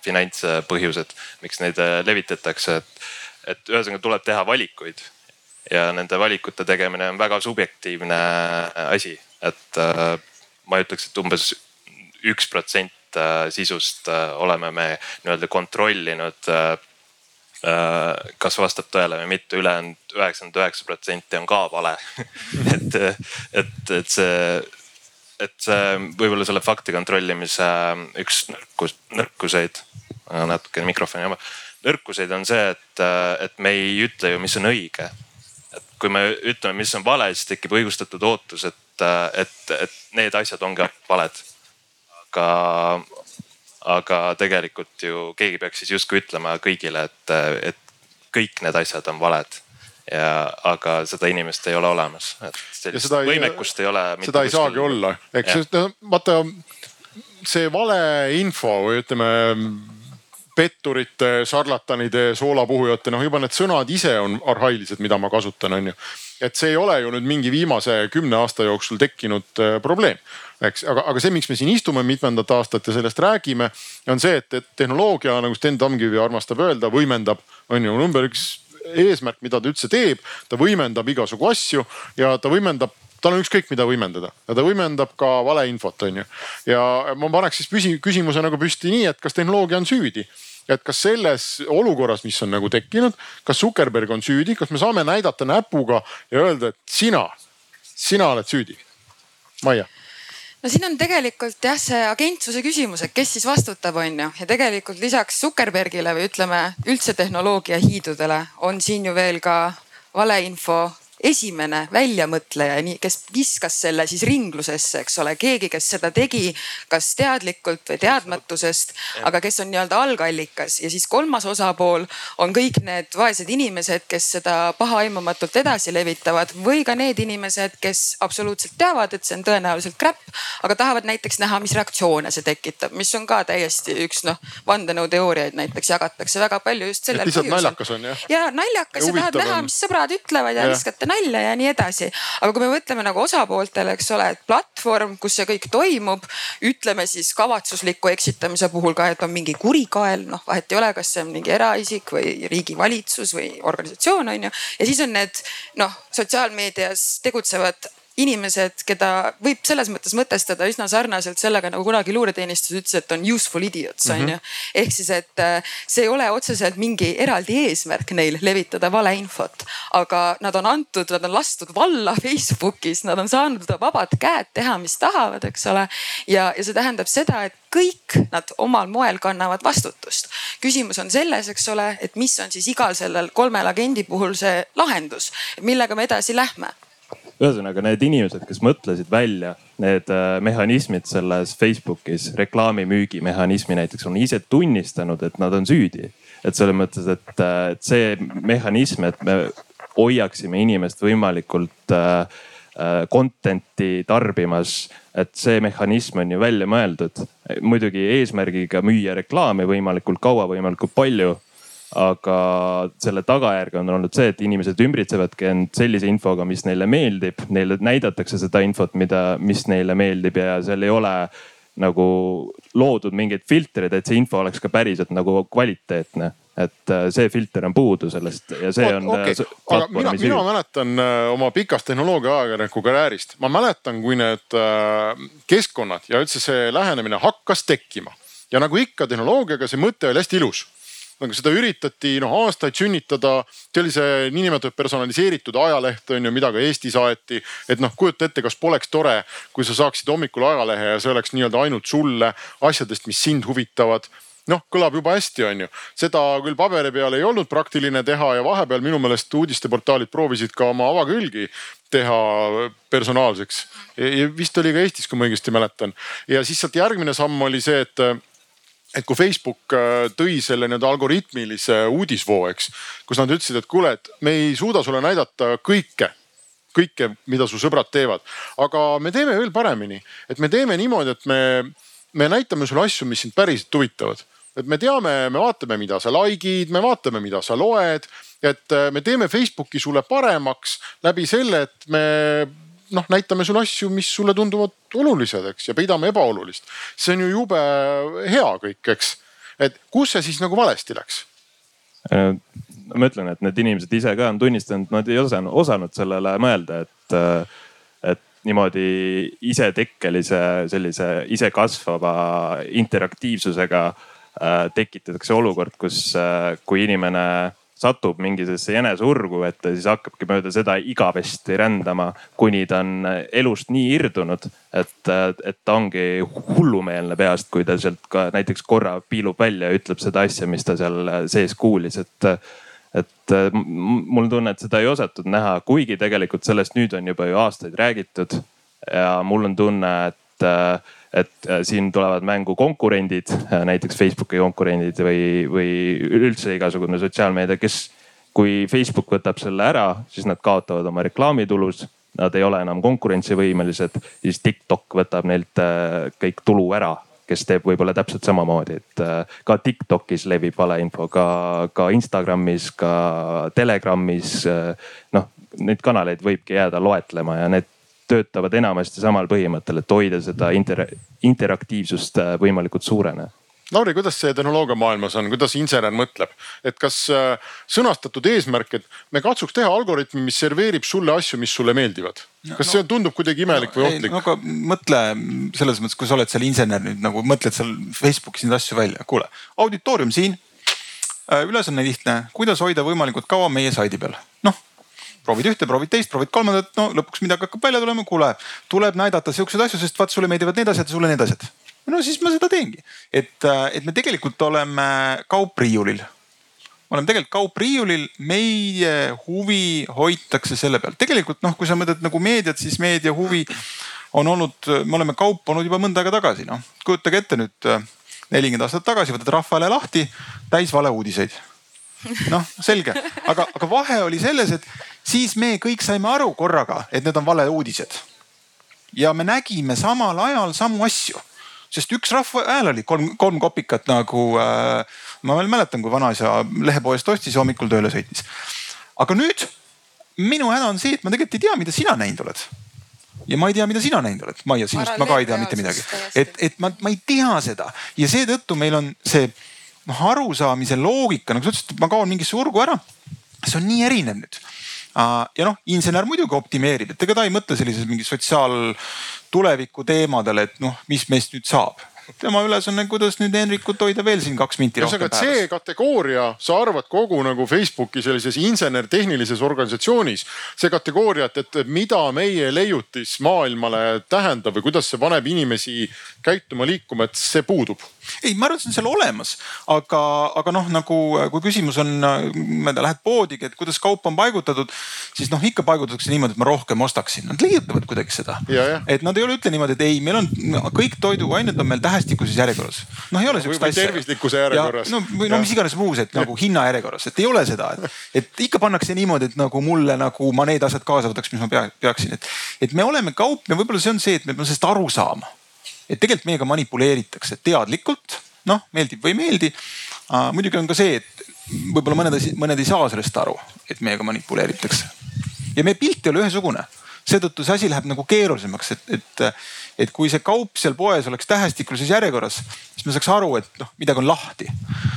finantspõhjused, miks neid äh, levitatakse, et, et ühesõnaga tuleb teha valikuid ja nende valikute tegemine on väga subjektiivne äh, asi, et äh, ma ütleks, et umbes üks protsent äh, sisust oleme me nii-öelda kontrollinud kas vastab tõele või mitte, ülejäänud üheksakümmend üheksa protsenti on ka vale. Et, et, et see, et see võib-olla selle fakti kontrollimise üks nõrkus, nõrkuseid, natuke mikrofoni oma. nõrkuseid on see, et, et me ei ütle ju, mis on õige kui me ütleme, mis on vale, siis tekib õigustatud ootus, et, et, et need asjad ongi valed. aga, aga tegelikult ju keegi peaks siis justkui ütlema kõigile, et, et kõik need asjad on valed ja, aga seda inimest ei ole olemas, et sellist võimekust ei ole. seda ei saagi olla, eks vaata see valeinfo või ütleme petturite, šarlatanide, soolapuhujate, noh juba need sõnad ise on arhailised, mida ma kasutan, on ju. et see ei ole ju nüüd mingi viimase kümne aasta jooksul tekkinud äh, probleem eks, aga, aga see, miks me siin istume mitmendat aastat ja sellest räägime, on see, et, et tehnoloogia, nagu Sten Tamkivi armastab öelda, võimendab, on ju number üks eesmärk, mida ta üldse teeb. ta võimendab igasugu asju ja ta võimendab tal on ükskõik, mida võimendada ja ta võimendab ka valeinfot, on ju. ja ma paneks siis püsi, küsimuse nagu püsti nii, et kas tehnoloogia on süüdi et kas selles olukorras, mis on nagu tekkinud, kas Zuckerberg on süüdi, kas me saame näidata näpuga ja öelda, et sina, sina oled süüdi? Maia no siin on tegelikult jah, see agentsuse küsimus, et kes siis vastutab, on ju. ja tegelikult lisaks Zuckerbergile või ütleme üldse tehnoloogia hiidudele on siin ju veel ka valeinfo esimene väljamõtleja, kes viskas selle siis ringlusesse, eks ole, keegi, kes seda tegi, kas teadlikult või teadmatusest, aga kes on nii-öelda algallikas ja siis kolmas osapool on kõik need vaesed inimesed, kes seda pahaaimamatult edasi levitavad või ka need inimesed, kes absoluutselt teavad, et see on tõenäoliselt crap, aga tahavad näiteks näha, mis reaktsioone see tekitab, mis on ka täiesti üks noh, vandenõuteooriaid näiteks jagatakse väga palju just sellel põhjusel. lihtsalt naljakas on jah? ja naljakas ja, ja tahad näha, mis sõbrad ütlevad ja, ja. viskate nalja ja nii edasi. aga kui me mõtleme nagu osapooltele, eks ole, et platvorm, kus see kõik toimub, ütleme siis kavatsusliku eksitamise puhul ka, et on mingi kurikael, noh vahet ei ole, kas see on mingi eraisik või riigivalitsus või organisatsioon on ju. ja siis on need noh, sotsiaalmeedias tegutsevad inimesed, keda võib selles mõttes mõtestada üsna sarnaselt sellega, nagu kunagi luureteenistus ütles, et on useful idiots on mm -hmm. ju. ehk siis, et äh, see ei ole otseselt mingi eraldi eesmärk neil levitada valeinfot, aga nad on antud, nad on lastud valla Facebookis, nad on saanud vabad käed teha, mis tahavad, eks ole. ja, ja see tähendab seda, et kõik nad omal moel kannavad vastutust. küsimus on selles, eks ole, et mis on siis igal sellel kolmel agendi puhul see lahendus, millega me edasi lähme ühesõnaga need inimesed, kes mõtlesid välja need äh, mehhanismid selles Facebookis, reklaamimüügi mehhanismi näiteks on ise tunnistanud, et nad on süüdi. et selles mõttes, et, äh, see mehhanism, et me hoiaksime inimest võimalikult äh, content'i tarbimas, et see mehhanism on ju välja mõeldud. muidugi eesmärgiga müüa reklaami võimalikult kaua, võimalikult palju aga selle tagajärg on olnud see, et inimesed ümbritsevadki end sellise infoga, mis neile meeldib, neile näidatakse seda infot, mida, mis neile meeldib ja seal ei ole nagu loodud mingeid filtreid, et see info oleks ka päriselt nagu kvaliteetne. Et äh, see filter on puudu sellest ja see on okay.. Äh, aga mina, mina mäletan äh, oma pikast tehnoloogia ajakirjaniku karjäärist, ma mäletan, kui need keskkonnad ja üldse see lähenemine hakkas tekkima. Ja nagu ikka tehnoloogiaga, see mõte oli hästi ilus nagu seda üritati noh aastaid sünnitada. see oli see niinimetatud personaliseeritud ajaleht on ju, mida ka Eestis aeti. et noh, kujuta ette, kas poleks tore, kui sa saaksid hommikul ajalehe ja see oleks nii-öelda ainult sulle asjadest, mis sind huvitavad noh, kõlab juba hästi, on ju. seda küll paberi peal ei olnud praktiline teha ja vahepeal minu meelest uudisteportaalid proovisid ka oma avakülgi teha personaalseks. vist oli ka Eestis, kui ma õigesti mäletan. ja siis sealt järgmine samm oli see, et et kui Facebook äh, tõi selle nii-öelda algoritmilise uudisvoo, eks, kus nad ütlesid, et kuule, et me ei suuda sulle näidata kõike kõike, mida su sõbrad teevad, aga me teeme veel paremini, et me teeme niimoodi, et me, me näitame sulle asju, mis sind päriselt huvitavad. et me teame, me vaatame, mida sa like'id, me vaatame, mida sa loed, et äh, me teeme Facebooki sulle paremaks läbi selle, et me noh, näitame sulle asju, mis sulle tunduvad olulised, eks, ja peidame ebaolulist. see on ju jube hea kõik, eks. et kus see siis nagu valesti läks? Äh, ma ütlen, et need inimesed ise ka on tunnistanud, nad ei osanud, osanud sellele mõelda, et, äh, et niimoodi isetekkelise sellise isekasvava interaktiivsusega äh, tekitatakse olukord, kus, kui inimene satub mingisugusesse jäneseurgu, et ta siis hakkabki mööda seda igavesti rändama, kuni ta on elust nii irdunud, et, et ta ongi hullumeelne peast, kui ta sealt ka näiteks korra piilub välja ja ütleb seda asja, mis ta seal sees kuulis, et et mul on tunne, et seda ei osatud näha, kuigi tegelikult sellest nüüd on juba ju aastaid räägitud. ja mul on tunne, et et äh, siin tulevad mängu konkurendid, äh, näiteks Facebooki konkurendid või, või üldse igasugune sotsiaalmeedia, kes, kui Facebook võtab selle ära, siis nad kaotavad oma reklaamitulus. Nad ei ole enam konkurentsivõimelised, siis TikTok võtab neilt äh, kõik tulu ära kes teeb võib-olla täpselt samamoodi, et ka Tiktokis levib valeinfo, ka, ka Instagramis, ka Telegramis. noh, neid kanaleid võibki jääda loetlema ja need töötavad enamasti samal põhimõttel, et hoida seda inter, interaktiivsust äh, võimalikult suurena. Lauri, kuidas see tehnoloogiamaailmas on, kuidas insener mõtleb, et kas äh, sõnastatud eesmärk, et me katsuks teha algoritmi, mis serveerib sulle asju, mis sulle meeldivad? kas no, see tundub kuidagi imelik no, või ohtlik? no aga mõtle selles mõttes, kui sa oled seal insener nüüd nagu mõtled seal Facebookis neid asju välja, kuule auditoorium siin. Äh, ülesanne lihtne, kuidas hoida võimalikult kaua meie saidi peal, proovid ühte, proovid teist, proovid kolmandat, no lõpuks midagi hakkab välja tulema, kuule, tuleb näidata siukseid asju, sest vaat sulle meeldivad need asjad ja sulle need asjad no siis ma seda teengi, et, äh, et me tegelikult oleme kaupriiulil me oleme tegelikult kaupriiulil, meie huvi hoitakse selle peal. tegelikult noh, kui sa mõtled nagu meediat, siis meedia huvi on olnud, me oleme kaup olnud juba mõnda aega tagasi, noh. kujutage ette nüüd äh, nelikümmend aastat tagasi võtad Rahvale lahti, täis valeuudiseid. noh, selge, aga, aga vahe oli selles, et siis me kõik saime aru korraga, et need on valeuudised. ja me nägime samal ajal samu asju sest üks Rahva Hääl oli kolm, kolm kopikat nagu äh,. ma veel mäletan, kui vanaisa lehepoest ostis ja hommikul tööle sõitis. aga nüüd minu häda on see, et ma tegelikult ei tea, mida sina näinud oled ja ma ei tea, mida sina näinud oled, Maia, sinust ma ka ei tea mitte midagi. et, et ma, ma ei tea seda ja seetõttu meil on see noh, arusaamise loogika, nagu sa ütlesid, ma kaon mingisse urgu ära. see on nii erinev nüüd ja noh, insener muidugi optimeerib, et ega ta ei mõtle sellises mingi sotsiaal tuleviku teemadele, et noh, mis meist nüüd saab tema ülesanne, kuidas nüüd Henrikut hoida veel siin kaks minti rohkem päevas. see kategooria, sa arvad kogu nagu Facebooki sellises insener-tehnilises organisatsioonis, see kategooria, et, et mida meie leiutis maailmale tähendab või kuidas see paneb inimesi käituma, liikuma, et see puudub ei, ma arvan, et see on seal olemas, aga, aga noh, nagu kui küsimus on, ma ei tea, lähed poodigi, et kuidas kaup on paigutatud, siis noh, ikka paigutatakse niimoodi, et ma rohkem ostaksin. Nad leiutavad kuidagi seda. et nad ei ole, ütle niimoodi, et ei, meil on kõik toiduained on meil tähestikuses järjekorras. noh, ei ole sihukest asja. tervislikkuse järjekorras. no, või no mis iganes muus, et nagu hinnajärjekorras, et ei ole seda, et, et ikka pannakse niimoodi, et nagu mulle nagu ma need asjad kaasa võtaks, mis ma pea, peaksin, et, et me oleme kaup ja võib-olla see on see, et me peame sellest aru saama et tegelikult meiega manipuleeritakse teadlikult, noh meeldib või ei meeldi. muidugi on ka see, et võib-olla mõned, mõned ei saa sellest aru, et meiega manipuleeritakse. ja meie pilt ei ole ühesugune, seetõttu see asi läheb nagu keerulisemaks, et, et, et kui see kaup seal poes oleks tähestikulises järjekorras, siis me saaks aru, et noh, midagi on lahti.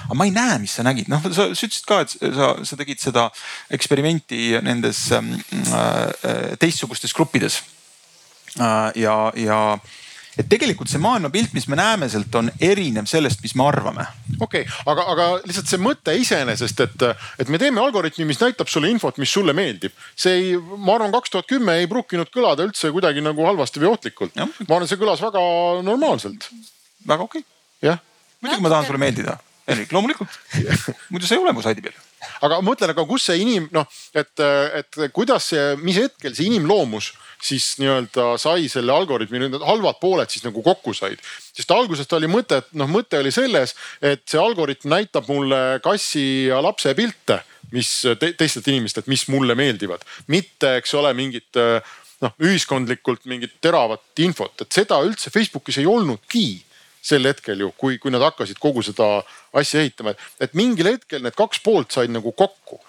aga ma ei näe, mis sa nägid, noh, sa, sa ütlesid ka, et sa, sa tegid seda eksperimenti nendes äh, äh teistsugustes gruppides äh,. ja, ja et tegelikult see maailmapilt, mis me näeme sealt, on erinev sellest, mis me arvame. okei okay,, aga, aga lihtsalt see mõte iseenesest, et, et me teeme algoritmi, mis näitab sulle infot, mis sulle meeldib. see ei, ma arvan, kaks tuhat kümme ei pruukinud kõlada üldse kuidagi nagu halvasti või ohtlikult. ma arvan, see kõlas väga normaalselt. väga okei okay.. jah. muidugi ma tahan sulle meeldida, Henrik, loomulikult muidu sa ei ole mu saidi peal aga ma mõtlen, aga kus see inim, noh, et, et kuidas see, mis hetkel see inimloomus siis nii-öelda sai selle algoritmi, need halvad pooled siis nagu kokku said. sest algusest oli mõte, et noh, mõte oli selles, et see algoritm näitab mulle kassi ja lapse pilte, mis te, teistelt inimestelt, mis mulle meeldivad, mitte, eks ole, mingit noh, ühiskondlikult mingit teravat infot, et seda üldse Facebookis ei olnudki sel hetkel ju, kui, kui nad hakkasid kogu seda asja ehitama, et mingil hetkel need kaks poolt said nagu kokku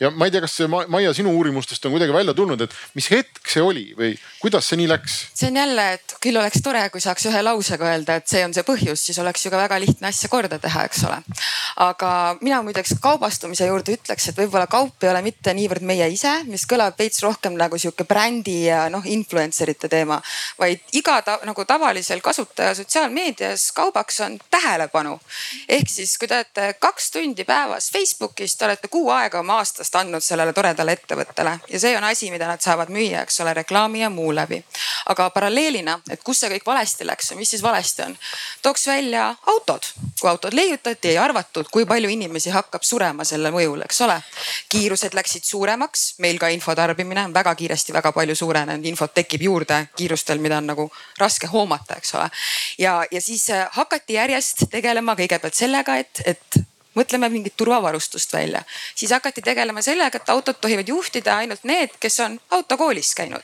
ja ma ei tea, kas see Maia sinu uurimustest on kuidagi välja tulnud, et mis hetk see oli või kuidas see nii läks? see on jälle, et küll oleks tore, kui saaks ühe lausega öelda, et see on see põhjus, siis oleks ju ka väga lihtne asja korda teha, eks ole. aga mina muideks kaubastumise juurde ütleks, et võib-olla kaup ei ole mitte niivõrd meie ise, mis kõlab veits rohkem nagu sihuke brändi ja noh, influencer ite teema, vaid iga ta, nagu tavalisel kasutaja sotsiaalmeedias kaubaks on tähelepanu. ehk siis, kui te olete kaks tundi päevas Facebookis, te olete kuu aega oma aastast aastast andnud sellele toredale ettevõttele ja see on asi, mida nad saavad müüa, eks ole, reklaami ja muu läbi. aga paralleelina, et kus see kõik valesti läks ja mis siis valesti on, tooks välja autod. kui autod leiutati, ei arvatud, kui palju inimesi hakkab surema selle mõjul, eks ole. kiirused läksid suuremaks, meil ka infotarbimine on väga kiiresti väga palju suurenenud, infot tekib juurde kiirustel, mida on nagu raske hoomata, eks ole. ja, ja siis äh, hakati järjest tegelema kõigepealt sellega, et, et mõtleme mingit turvavarustust välja. siis hakati tegelema sellega, et autot tohivad juhtida ainult need, kes on autokoolis käinud.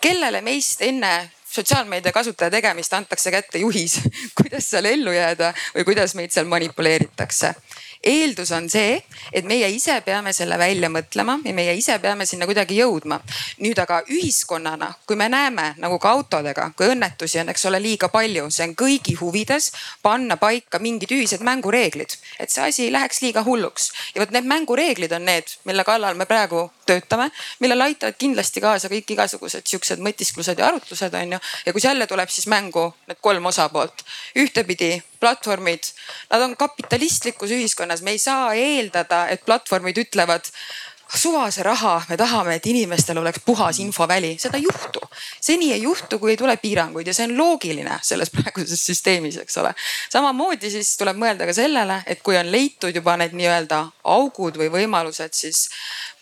kellele meist enne sotsiaalmeedia kasutaja tegemist antakse kätte juhis, kuidas seal ellu jääda või kuidas meid seal manipuleeritakse. Eeldus on see, et meie ise peame selle välja mõtlema ja meie ise peame sinna kuidagi jõudma. nüüd aga ühiskonnana, kui me näeme nagu ka autodega, kui õnnetusi on, eks ole, liiga palju, see on kõigi huvides panna paika mingid ühised mängureeglid, et see asi ei läheks liiga hulluks. ja vot need mängureeglid on need, mille kallal me praegu töötame, millele aitavad kindlasti kaasa kõik igasugused siuksed mõtisklused ja arutlused on ju. ja kus jälle tuleb siis mängu need kolm osapoolt, ühtepidi platvormid, nad on kapitalistlikus ühiskonnas, me ei saa eeldada, et platvormid ütlevad suvase raha, me tahame, et inimestel oleks puhas infoväli, seda ei juhtu. seni ei juhtu, kui ei tule piiranguid ja see on loogiline selles praeguses süsteemis, eks ole. samamoodi siis tuleb mõelda ka sellele, et kui on leitud juba need nii-öelda augud või võimalused, siis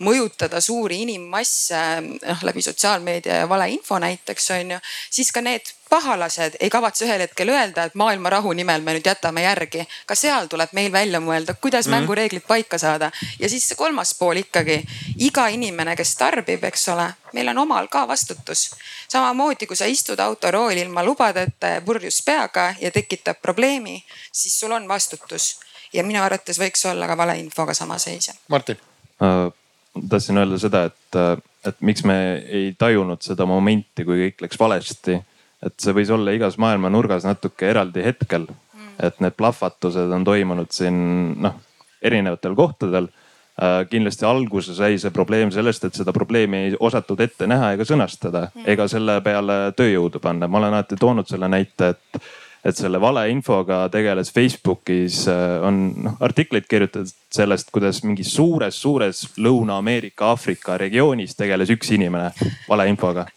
mõjutada suuri inimmasse noh läbi sotsiaalmeedia ja valeinfo näiteks on ju, siis ka need pahalased ei kavatse ühel hetkel öelda, et maailma rahu nimel me nüüd jätame järgi. ka seal tuleb meil välja mõelda, kuidas mm -hmm. mängureeglid paika saada. ja siis see kolmas pool ikkagi, iga inimene, kes tarbib, eks ole, meil on omal ka vastutus. samamoodi, kui sa istud autorooli ilma lubadeta ja purjus peaga ja tekitab probleemi, siis sul on vastutus. ja minu arvates võiks olla ka valeinfoga sama seis. Martin uh,. tahtsin öelda seda, et, et miks me ei tajunud seda momenti, kui kõik läks valesti et see võis olla igas maailma nurgas natuke eraldi hetkel. et need plahvatused on toimunud siin noh, erinevatel kohtadel äh,. kindlasti alguse sai see probleem sellest, et seda probleemi ei osatud ette näha ega sõnastada mm. ega selle peale tööjõudu panna. ma olen alati toonud selle näite, et, et selle valeinfoga tegeles Facebookis äh, on noh artikleid kirjutatud sellest, kuidas mingis suures-suures Lõuna-Ameerika, Aafrika regioonis tegeles üks inimene valeinfoga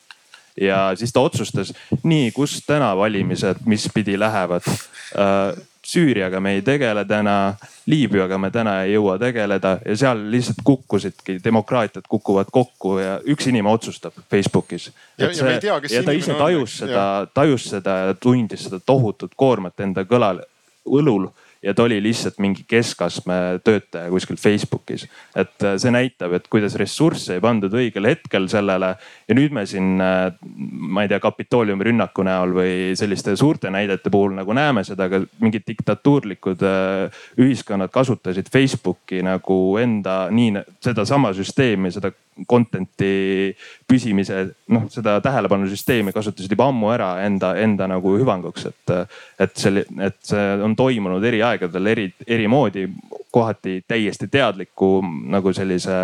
ja siis ta otsustas, nii, kus täna valimised, mis pidi lähevad äh,. Süüriaga me ei tegele täna, Liibüaga me täna ei jõua tegeleda ja seal lihtsalt kukkusidki, demokraatiad kukuvad kokku ja üks inimene otsustab Facebookis. ja, see, ja, tea, ja ta ise tajus on, seda, tajus seda ja tundis seda tohutut koormat enda kõlal, õlul ja ta oli lihtsalt mingi keskastme töötaja kuskil Facebookis. et äh, see näitab, et kuidas ressursse ei pandud õigel hetkel sellele ja nüüd me siin, äh, ma ei tea, Kapitooliumi rünnaku näol või selliste suurte näidete puhul nagu näeme seda, aga mingid diktatuurlikud äh, ühiskonnad kasutasid Facebooki nagu enda nii sedasama süsteemi, seda content'i püsimise, noh seda tähelepanusüsteemi kasutasid juba ammu ära enda, enda nagu hüvanguks, et, et see, et see on toimunud eri aegadel eri, eri moodi, kohati täiesti teadliku nagu sellise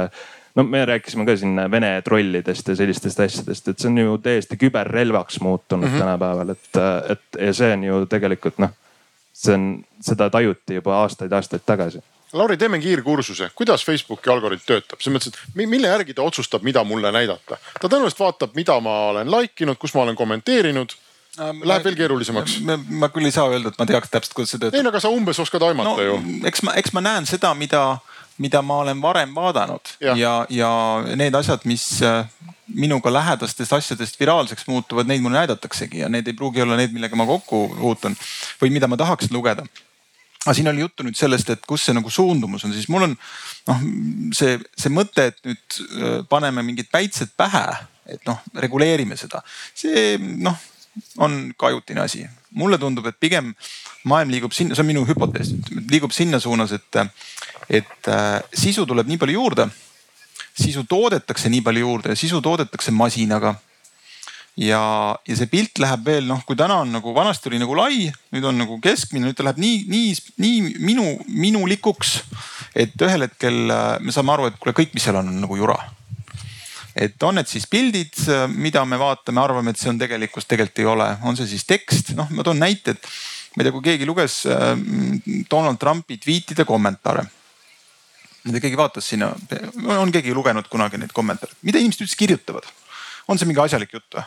no me rääkisime ka siin Vene trollidest ja sellistest asjadest, et see on ju täiesti küberrelvaks muutunud mm -hmm. tänapäeval, et, et ja see on ju tegelikult noh, see on, seda tajuti juba aastaid-aastaid tagasi Lauri, teeme kiirkursuse, kuidas Facebooki algoritm töötab, selles mõttes, et mille järgi ta otsustab, mida mulle näidata. ta tõenäoliselt vaatab, mida ma olen like inud, kus ma olen kommenteerinud. Läheb veel keerulisemaks. ma küll ei saa öelda, et ma teaks täpselt, kuidas see töötab. ei no aga sa umbes oskad aimata no, ju. eks ma, eks ma näen seda, mida, mida ma olen varem vaadanud ja, ja, ja need asjad, mis äh, minuga lähedastest asjadest viraalseks muutuvad, neid mulle näidataksegi ja need ei pruugi olla need, millega ma kokku puutun või mida ma tahaks lugeda aga siin oli juttu nüüd sellest, et kus see nagu suundumus on, siis mul on noh, see, see mõte, et nüüd äh, paneme mingid päitsed pähe, et noh, reguleerime seda, see noh, on ka ajutine asi. mulle tundub, et pigem maailm liigub sinna, see on minu hüpotees, liigub sinna suunas, et, et äh, sisu tuleb nii palju juurde. sisu toodetakse nii palju juurde ja sisu toodetakse masinaga ja, ja see pilt läheb veel noh, kui täna on nagu vanasti oli nagu lai, nüüd on nagu keskmine, nüüd ta läheb nii, nii, nii minu, minulikuks. et ühel hetkel äh, me saame aru, et kuule, kõik, mis seal on, on nagu jura. et on need siis pildid, äh, mida me vaatame, arvame, et see on tegelikkus, tegelikult ei ole, on see siis tekst, noh, ma toon näite, et ma ei tea, kui keegi luges äh, Donald Trumpi tweetide kommentaare mida keegi vaatas sinna, on keegi lugenud kunagi neid kommentaare, mida inimesed üldse kirjutavad? on see mingi asjalik jutt või?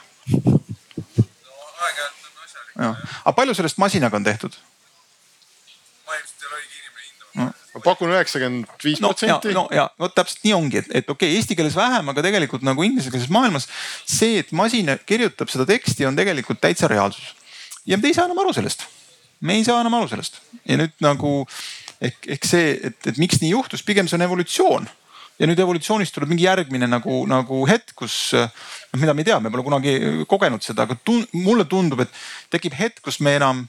Asjalik. aga palju sellest masinaga on tehtud? ma ilmselt ei ole õige inimene hindama no.. ma pakun üheksakümmend viis protsenti. no ja vot täpselt nii ongi, et, et okei okay,, eesti keeles vähem, aga tegelikult nagu inglisekeelses maailmas see, et masin kirjutab seda teksti, on tegelikult täitsa reaalsus. ja me ei saa enam aru sellest. me ei saa enam aru sellest ja nüüd nagu ehk, ehk see, et, et miks nii juhtus, pigem see on evolutsioon ja nüüd evolutsioonist tuleb mingi järgmine nagu, nagu hetk, kus noh, mida me ei tea, me pole kunagi kogenud seda, aga tun, mulle tundub, et tekib hetk, kus me enam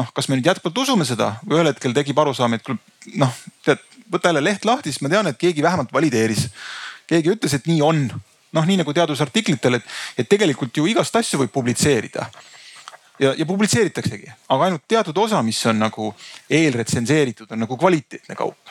noh, kas me nüüd jätkuvalt usume seda või ühel hetkel tekib arusaam, et noh, tead, võta jälle leht lahti, siis ma tean, et keegi vähemalt valideeris. keegi ütles, et nii on. noh, nii nagu teadusartiklitel, et, et tegelikult ju igast asju võib publitseerida ja, ja publitseeritaksegi, aga ainult teatud osa, mis on nagu eelretsenseeritud, on nagu kvaliteetne kaup.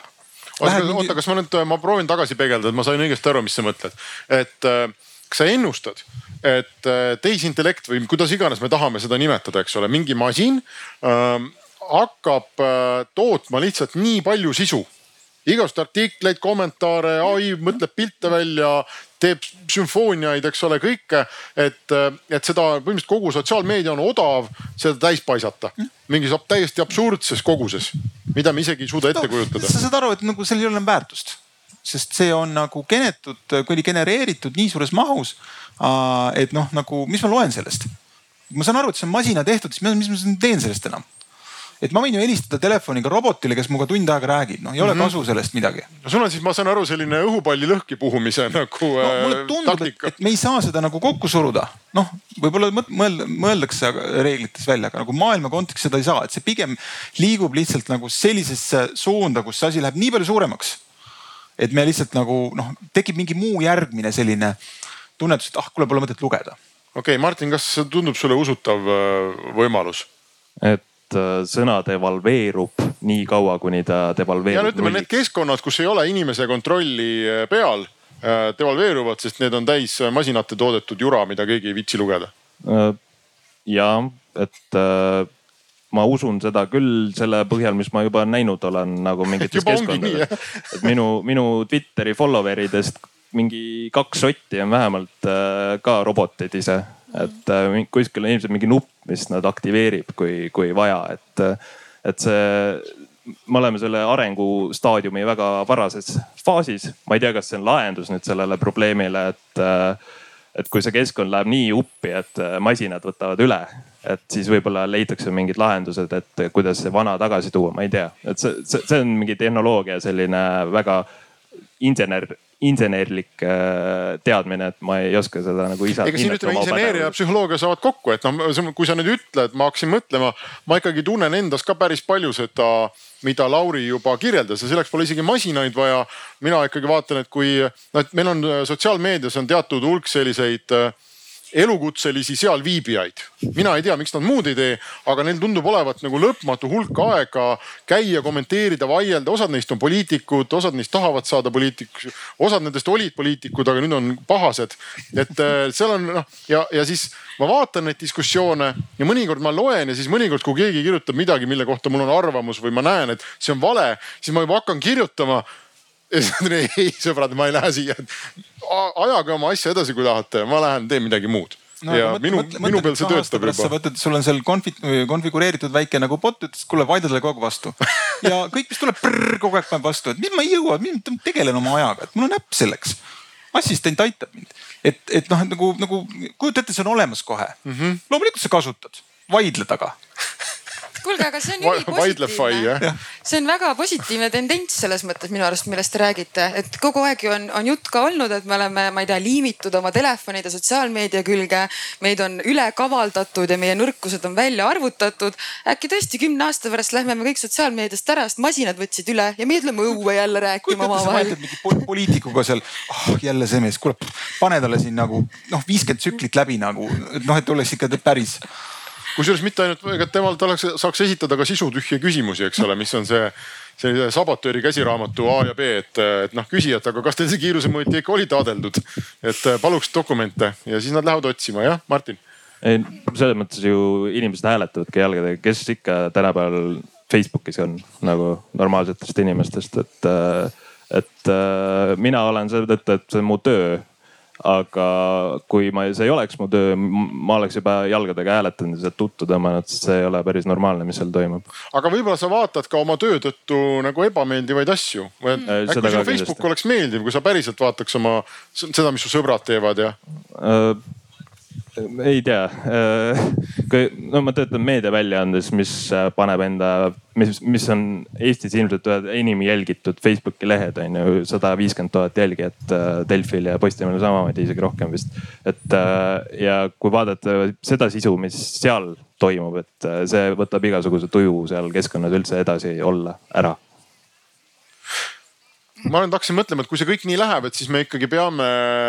Oota mingi..., kas ma nüüd, ma proovin tagasi peegeldada, et ma sain õigesti aru, mis sa mõtled, et äh, kas sa ennustad, et äh, tehisintellekt või kuidas iganes me tahame seda nimetada, eks ole, mingi masin äh, hakkab äh, tootma lihtsalt nii palju sisu. Igast artikleid, kommentaare, ai mõtleb pilte välja, teeb sümfooniaid, eks ole, kõike. et, et seda põhimõtteliselt kogu sotsiaalmeedia on odav seda täis paisata. mingi saab täiesti absurdses koguses, mida me isegi ei suuda ette kujutada. sa saad aru, et nagu sellel ei ole väärtust, sest see on nagu genetud, kui genereeritud nii suures mahus. et noh, nagu mis ma loen sellest? ma saan aru, et see on masina tehtud, siis mis ma teen sellest enam? Et ma võin ju helistada telefoniga robotile, kes minuga tund aega räägib, noh ei ole mm -hmm. kasu sellest midagi. no sul on siis, ma saan aru, selline õhupalli lõhki puhumise nagu no, äh,. mulle tundub, et, me ei saa seda nagu kokku suruda. noh, võib-olla mõeld, mõeldakse reeglites välja, aga nagu maailma kontekstis seda ei saa, et see pigem liigub lihtsalt nagu sellisesse suunda, kus see asi läheb nii palju suuremaks. et me lihtsalt nagu noh, tekib mingi muu järgmine selline tunnetus, et ah, kuule, pole mõtet lugeda. okei okay,, Martin, kas tundub sulle usutav äh, võimalus? et sõna devalveerub nii kaua, kuni ta devalveerub. ja ütleme, need keskkonnad, kus ei ole inimese kontrolli äh, peal, äh, devalveeruvad, sest need on täis masinate toodetud jura, mida keegi ei viitsi lugeda. ja, et ma usun seda küll selle põhjal, mis ma juba näinud olen nagu mingites keskkondades. et minu, minu Twitteri follower idest mingi kaks sotti on vähemalt ka robotid ise et äh, kuskil on ilmselt mingi nupp, mis nad aktiveerib, kui, kui vaja, et, et see me oleme selle arengustaadiumi väga varases faasis. ma ei tea, kas see on lahendus nüüd sellele probleemile, et, et kui see keskkond läheb nii uppi, et masinad võtavad üle, et siis võib-olla leitakse mingid lahendused, et kuidas see vana tagasi tuua, ma ei tea, et see, see, see on mingi tehnoloogia selline väga insener insenerlik äh, teadmine, et ma ei oska seda nagu ise. ega siin ütleme, inseneeria ja psühholoogia saavad kokku, et noh, kui sa nüüd ütled, ma hakkasin mõtlema, ma ikkagi tunnen endas ka päris palju seda, mida Lauri juba kirjeldas ja selleks pole isegi masinaid vaja. mina ikkagi vaatan, et kui noh, et meil on sotsiaalmeedias on teatud hulk selliseid äh, elukutselisi sealviibijaid. mina ei tea, miks nad muud ei tee, aga neil tundub olevat nagu lõpmatu hulk aega käia, kommenteerida, vaielda. osad neist on poliitikud, osad neist tahavad saada poliitikuks, osad nendest olid poliitikud, aga nüüd on pahased. et äh, seal on noh ja, ja siis ma vaatan neid diskussioone ja mõnikord ma loen ja siis mõnikord, kui keegi kirjutab midagi, mille kohta mul on arvamus või ma näen, et see on vale, siis ma juba hakkan kirjutama ei sõbrad, ma ei lähe siia. ajage oma asja edasi, kui tahate, ma lähen teen midagi muud no, ja mõtle, minu, minu peal see töötab juba. sa võtad, sul on seal konfi-, konfigureeritud väike nagu bot, ütles, kuule vaida talle kogu aeg vastu. ja kõik, mis tuleb, kogu aeg paneb vastu, et mis ma ei jõua, tegelen oma ajaga, et mul on äpp selleks. assistent aitab mind, et, et noh, nagu, nagu kujuta ette, see on olemas kohe mm. -hmm. loomulikult sa kasutad, vaidle taga kuulge, aga see on ülipositiivne. see on väga positiivne tendents selles mõttes minu arust, millest te räägite, et kogu aeg ju on, on jutt ka olnud, et me oleme, ma ei tea, liimitud oma telefonide sotsiaalmeedia külge. meid on üle kavaldatud ja meie nõrkused on välja arvutatud. äkki tõesti kümne aasta pärast lähme me kõik sotsiaalmeediast ära, sest masinad võtsid üle ja meie tuleme õue jälle rääkima omavahel. mingi poliitikuga seal oh,, jälle see mees, kuule pane talle siin nagu noh, viiskümmend tsüklit läbi nagu, et noh, et oleks ikka päris kusjuures mitte ainult, ega temal oleks, saaks esitada ka sisutühje küsimusi, eks ole, mis on see sellise sabotööri käsiraamatu A ja B, et, et noh küsida, et aga kas teil see kiirusemõõtja ikka oli taadeldud. et paluks dokumente ja siis nad lähevad otsima, jah, Martin? ei, selles mõttes ju inimesed hääletavadki jalgadega, kes ikka tänapäeval Facebookis on nagu normaalsetest inimestest, et, et mina olen selle tõttu, et see on mu töö aga kui ma, see ei oleks mu töö, ma oleks juba jalgadega hääletanud ja sealt tuttu tõmmanud, sest see ei ole päris normaalne, mis seal toimub. aga võib-olla sa vaatad ka oma töö tõttu nagu ebameeldivaid asju mm.. äkki sulle Facebook kindlasti. oleks meeldiv, kui sa päriselt vaataks oma, seda, mis su sõbrad teevad ja uh,? Ei tea, kui no ma töötan meediaväljaandes, mis äh, paneb enda, mis, mis on Eestis ilmselt ühed enim jälgitud Facebooki lehed on ju, sada viiskümmend tuhat jälgijat äh, Delfil ja Postimehel samamoodi, isegi rohkem vist. et äh, ja kui vaadata seda sisu, mis seal toimub, et see võtab igasuguse tuju seal keskkonnas üldse edasi olla ära. Ma nüüd hakkasin mõtlema, et kui see kõik nii läheb, et siis me ikkagi peame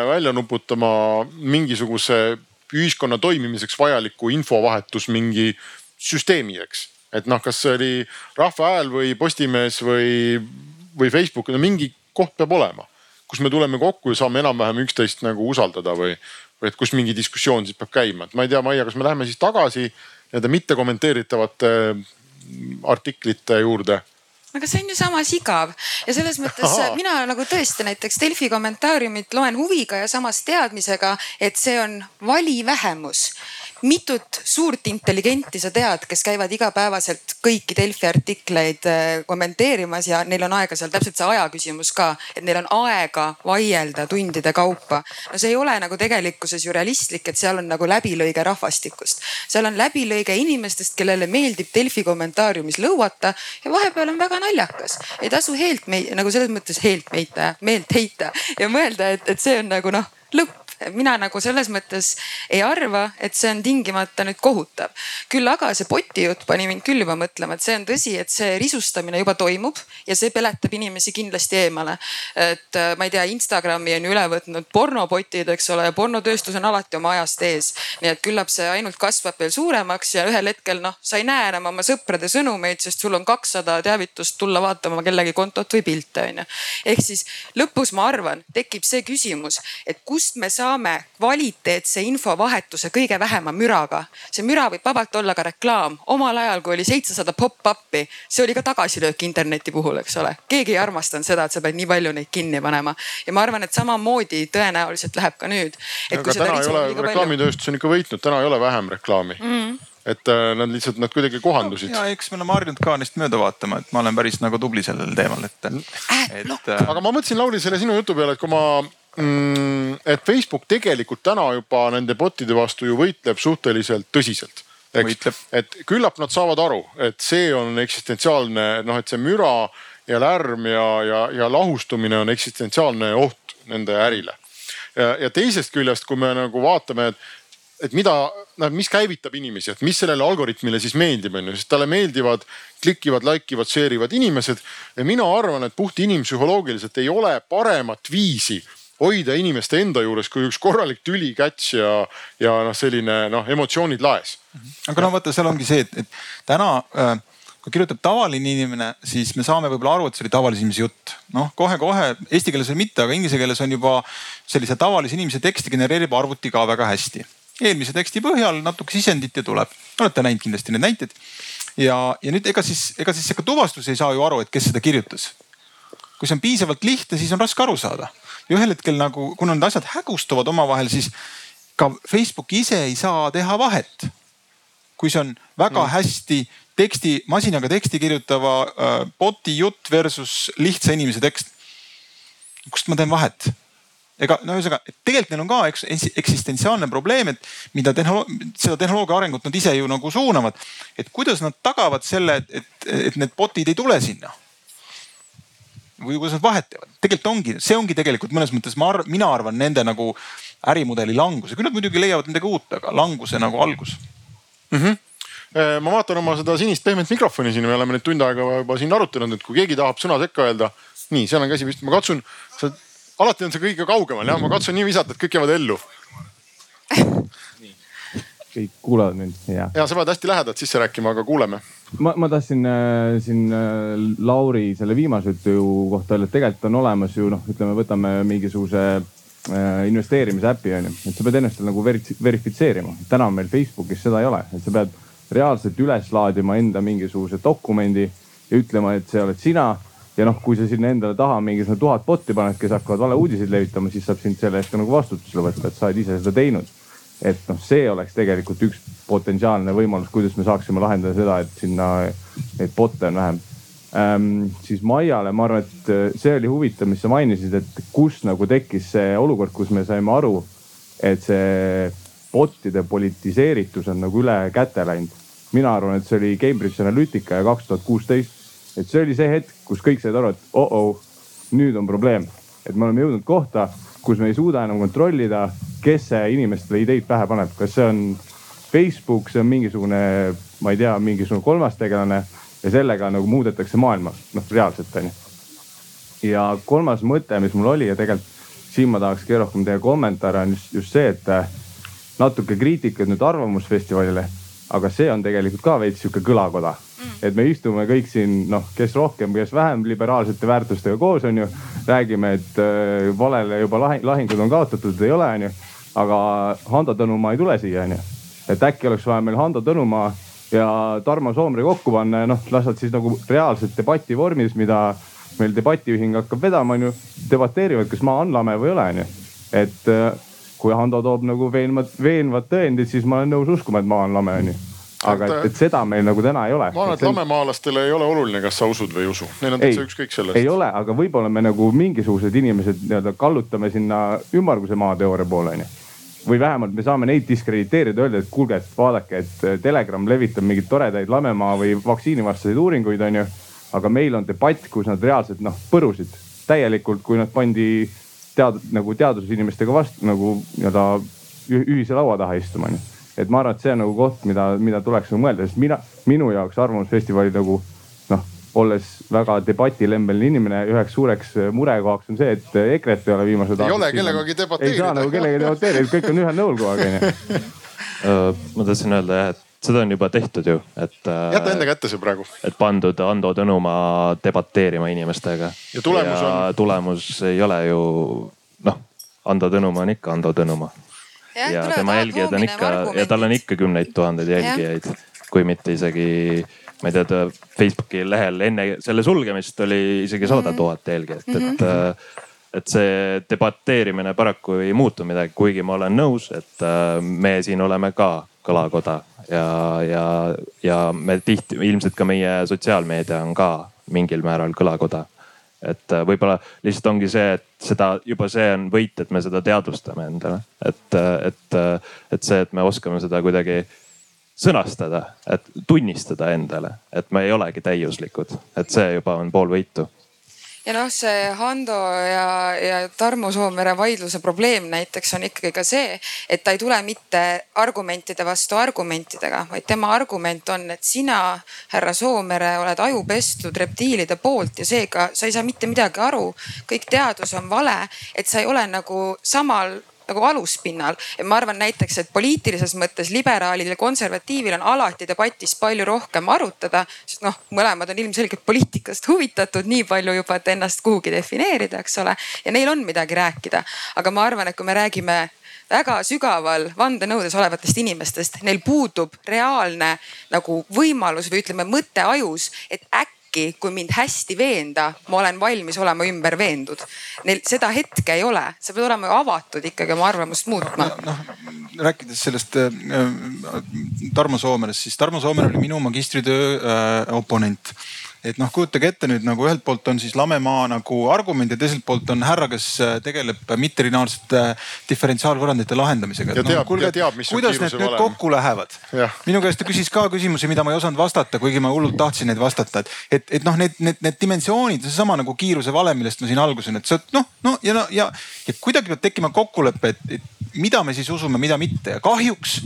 välja nuputama mingisuguse ühiskonna toimimiseks vajaliku infovahetus mingi süsteemi, eks. et noh, kas see oli Rahva Hääl või Postimees või, või Facebook, no mingi koht peab olema, kus me tuleme kokku ja saame enam-vähem üksteist nagu usaldada või, või et kus mingi diskussioon siis peab käima, et ma ei tea, Maia, kas me läheme siis tagasi nii-öelda mitte kommenteeritavate artiklite juurde aga see on ju samas igav ja selles mõttes Aha. mina nagu tõesti näiteks Delfi kommentaariumit loen huviga ja samas teadmisega, et see on vali vähemus mitut suurt intelligenti sa tead, kes käivad igapäevaselt kõiki Delfi artikleid äh, kommenteerimas ja neil on aega seal täpselt see aja küsimus ka, et neil on aega vaielda tundide kaupa. no see ei ole nagu tegelikkuses ju realistlik, et seal on nagu läbilõige rahvastikust. seal on läbilõige inimestest, kellele meeldib Delfi kommentaariumis lõuata ja vahepeal on väga naljakas. ei tasu heelt mei-, nagu selles mõttes heelt meita, meelt heita ja mõelda, et, et see on nagu noh lõpp mina nagu selles mõttes ei arva, et see on tingimata nüüd kohutav. küll aga see poti jutt pani mind küll juba mõtlema, et see on tõsi, et see risustamine juba toimub ja see peletab inimesi kindlasti eemale. et äh, ma ei tea, Instagrami on üle võtnud pornopotid, eks ole, ja pornotööstus on alati oma ajast ees. nii et küllap see ainult kasvab veel suuremaks ja ühel hetkel noh, sa ei näe enam oma sõprade sõnumeid, sest sul on kakssada teavitust tulla vaatama kellegi kontot või pilte on ju. ehk siis lõpus ma arvan, tekib see küsimus, et kust me saame saame kvaliteetse infovahetuse kõige vähema müraga. see müra võib vabalt olla ka reklaam. omal ajal, kui oli seitsesada pop-up'i, see oli ka tagasilöök interneti puhul, eks ole. keegi ei armastanud seda, et sa pead nii palju neid kinni panema ja ma arvan, et samamoodi tõenäoliselt läheb ka nüüd. aga täna ei ole, reklaamitööstus on ikka võitnud, täna ei ole vähem reklaami mm. -hmm et äh, nad lihtsalt, nad kuidagi kohandusid. ja eks me oleme harjunud ka neist mööda vaatama, et ma olen päris nagu tubli sellel teemal, et, et. Äh... aga ma mõtlesin, Lauri, selle sinu jutu peale, et kui ma et Facebook tegelikult täna juba nende bot'ide vastu ju võitleb suhteliselt tõsiselt. et küllap nad saavad aru, et see on eksistentsiaalne noh, et see müra ja lärm ja, ja, ja lahustumine on eksistentsiaalne oht nende ärile. ja, ja teisest küljest, kui me nagu vaatame, et et mida, noh, mis käivitab inimesi, et mis sellele algoritmile siis meeldib, on ju, sest talle meeldivad, klikivad, like ivad, share ivad inimesed. ja mina arvan, et puht inimpsühholoogiliselt ei ole paremat viisi hoida inimeste enda juures kui üks korralik tülikäts ja, ja noh, selline noh, emotsioonid laes. aga no vaata, seal ongi see, et, et täna äh, kui kirjutab tavaline inimene, siis me saame võib-olla aru, et see oli tavalise inimese jutt. noh, kohe-kohe eesti keeles veel mitte, aga inglise keeles on juba sellise tavalise inimese teksti genereerib arvuti ka väga hästi. eelmise teksti põhjal natuke sisendit ja tuleb. olete näinud kindlasti neid näiteid. ja, ja nüüd ega siis, ega siis ega tuvastus ei saa ju aru, et kes seda kirjutas. kui see on piisavalt lihtne, siis on raske aru saada ja ühel hetkel nagu, kuna need asjad hägustuvad omavahel, siis ka Facebook ise ei saa teha vahet. kui see on väga mm. hästi teksti, masinaga teksti kirjutava äh, bot'i jutt versus lihtsa inimese tekst. kust ma teen vahet? ega no ühesõnaga, tegelikult neil on ka eks eksistentsiaalne probleem, et mida tehnoloog-, seda tehnoloogia arengut nad ise ju nagu suunavad. et kuidas nad tagavad selle, et, et, et need bot'id ei tule sinna või kuidas nad vahet teevad. tegelikult ongi, see ongi tegelikult mõnes mõttes ma arvan, mina arvan nende nagu ärimudeli languse, küll nad muidugi leiavad midagi uut, aga languse nagu algus mm. -hmm ma vaatan oma seda sinist pehmet mikrofoni siin, me oleme nüüd tund aega juba siin arutanud, et kui keegi tahab sõna sekka öelda. nii, seal on käsi püsti, ma katsun, alati on see kõige kaugemal jah, ma katsun nii visata, et kõik jäävad ellu kõik kuulevad mind, ja. ja sa pead hästi lähedalt sisse rääkima, aga kuuleme. ma, ma tahtsin äh, siin äh, Lauri selle viimase jutu kohta öelda, et tegelikult on olemas ju noh, ütleme, võtame mingisuguse äh, investeerimisäpi on ju, et sa pead ennast nagu verifitseerima. täna meil Facebookis seda ei ole, et sa pead reaalselt üles laadima enda mingisuguse dokumendi ja ütlema, et see oled sina ja noh, kui sa sinna endale taha mingisugune tuhat bot'i paned, kes hakkavad valeuudiseid levitama, siis saab sind selle eest nagu vastutusele võtta, et sa oled ise seda teinud et noh, see oleks tegelikult üks potentsiaalne võimalus, kuidas me saaksime lahendada seda, et sinna neid bot'e on vähem ähm,. siis Maiale, ma arvan, et äh, see oli huvitav, mis sa mainisid, et kus nagu tekkis see olukord, kus me saime aru, et see bot'ide politiseeritus on nagu üle käte läinud. mina arvan, et see oli Cambridge Analytica ja kaks tuhat kuusteist. et see oli see hetk, kus kõik said aru, et oh-oh, nüüd on probleem, et me oleme jõudnud kohta kus me ei suuda enam kontrollida, kes see inimestele ideid pähe paneb, kas see on Facebook, see on mingisugune, ma ei tea, mingisugune kolmas tegelane ja sellega nagu muudetakse maailma, noh reaalselt on ju ja kolmas mõte, mis mul oli ja tegelikult siin ma tahakski rohkem teie kommentaare on just, just see, et äh, natuke kriitikat nüüd Arvamusfestivalile, aga see on tegelikult ka veits sihuke kõlakoda mm.. et me istume kõik siin noh, kes rohkem, kes vähem liberaalsete väärtustega koos on ju. räägime, et äh, valele juba lahing, lahingud on kaotatud, ei ole on ju. aga Hando Tõnumaa ei tule siia on ju. et äkki oleks vaja meil Hando Tõnumaa ja Tarmo Soomre kokku panna ja noh, las nad siis nagu reaalselt debati vormis, mida meil debatiühing hakkab vedama, onju, debateerivad, kas maa on lame või ei ole, onju. et äh, kui Hando toob nagu veenvad, veenvad tõendid, siis ma olen nõus uskuma, et maa on lame, onju aga et, et seda meil nagu täna ei ole. ma arvan, et lamemaalastele ei ole oluline, kas sa usud või ei usu, neil on täitsa ükskõik sellest. ei ole, aga võib-olla me nagu mingisugused inimesed nii-öelda kallutame sinna ümmarguse maa teooria poole onju. või vähemalt me saame neid diskrediteerida, öelda, et kuulge, et vaadake, et Telegram levitab mingeid toredaid lamemaa või vaktsiinivastaseid uuringuid onju aga meil on debatt, kus nad reaalselt noh põrusid täielikult, kui nad pandi tead nagu teadusinimestega vastu nagu nii-öelda ühise laua taha istuma onju. Et ma arvan, et see on nagu koht, mida, mida tuleks nagu mõelda, sest mina, minu jaoks Arvamusfestivali nagu noh, olles väga debatilembeline inimene, üheks suureks murekohaks on see, et EKRE-t ei ole viimased aastad. ei ole kellegagi debateerida. ei saa nagu kellegagi debateerida, kõik on ühel nõul kogu aeg onju. ma tahtsin öelda jah, et seda on juba tehtud ju, et. Äh, jäta enda kätte see praegu. et pandud Ando Tõnumaa debateerima inimestega. ja tulemus ja on? tulemus ei ole ju noh, Ando Tõnumaa on ikka Ando Tõnumaa. Ja, ja tema jälgijad on ikka ja tal on ikka kümneid tuhandeid jälgijaid, kui mitte isegi ma ei tea, Facebooki lehel enne selle sulgemist oli isegi sada mhm. tuhat jälgijat, et mm. -hmm et see debateerimine paraku ei muutu midagi, kuigi ma olen nõus, et äh, me siin oleme ka kõlakoda ja, ja, ja me tihti, ilmselt ka meie sotsiaalmeedia on ka mingil määral kõlakoda. Et äh, võib-olla lihtsalt ongi see, et seda juba see on võit, et me seda teadvustame endale, et, et, et see, et me oskame seda kuidagi sõnastada, et tunnistada endale, et me ei olegi täiuslikud, et see juba on pool võitu ja noh, see Hando ja, ja Tarmo Soomere vaidluse probleem näiteks on ikkagi ka see, et ta ei tule mitte argumentide vastu argumentidega, vaid tema argument on, et sina, härra Soomere, oled aju pestud reptiilide poolt ja seega sa ei saa mitte midagi aru. kõik teadus on vale, et sa ei ole nagu samal nagu aluspinnal. ma arvan näiteks, et poliitilises mõttes liberaalil ja konservatiivil on alati debatis palju rohkem arutada, sest noh, mõlemad on ilmselgelt poliitikast huvitatud nii palju juba, et ennast kuhugi defineerida, eks ole. ja neil on midagi rääkida, aga ma arvan, et kui me räägime väga sügaval vandenõudes olevatest inimestest, neil puudub reaalne nagu võimalus või ütleme mõte ajus, et äkki äkki, kui mind hästi veenda, ma olen valmis olema ümber veendud. Neil seda hetke ei ole, sa pead olema ju avatud ikkagi oma arvamust muutma. noh, rääkides sellest äh, Tarmo Soomerest, siis Tarmo Soomer oli minu magistritöö äh, oponent et noh, kujutage ette nüüd nagu ühelt poolt on siis lamemaa nagu argument ja teiselt poolt on härra, kes äh, tegeleb mittelinaarsete äh, diferentsiaalvõrrandite lahendamisega. ja no, teab, kuulge, teab, mis kuidas need nüüd valem. kokku lähevad? minu käest ta küsis ka küsimusi, mida ma ei osanud vastata, kuigi ma hullult tahtsin neid vastata, et, et, et noh, need, need, need dimensioonid, seesama nagu kiiruse valem, millest ma siin alguses, et see noh, no ja no ja, ja kuidagi peab tekkima kokkulepe, et, et mida me siis usume, mida mitte ja kahjuks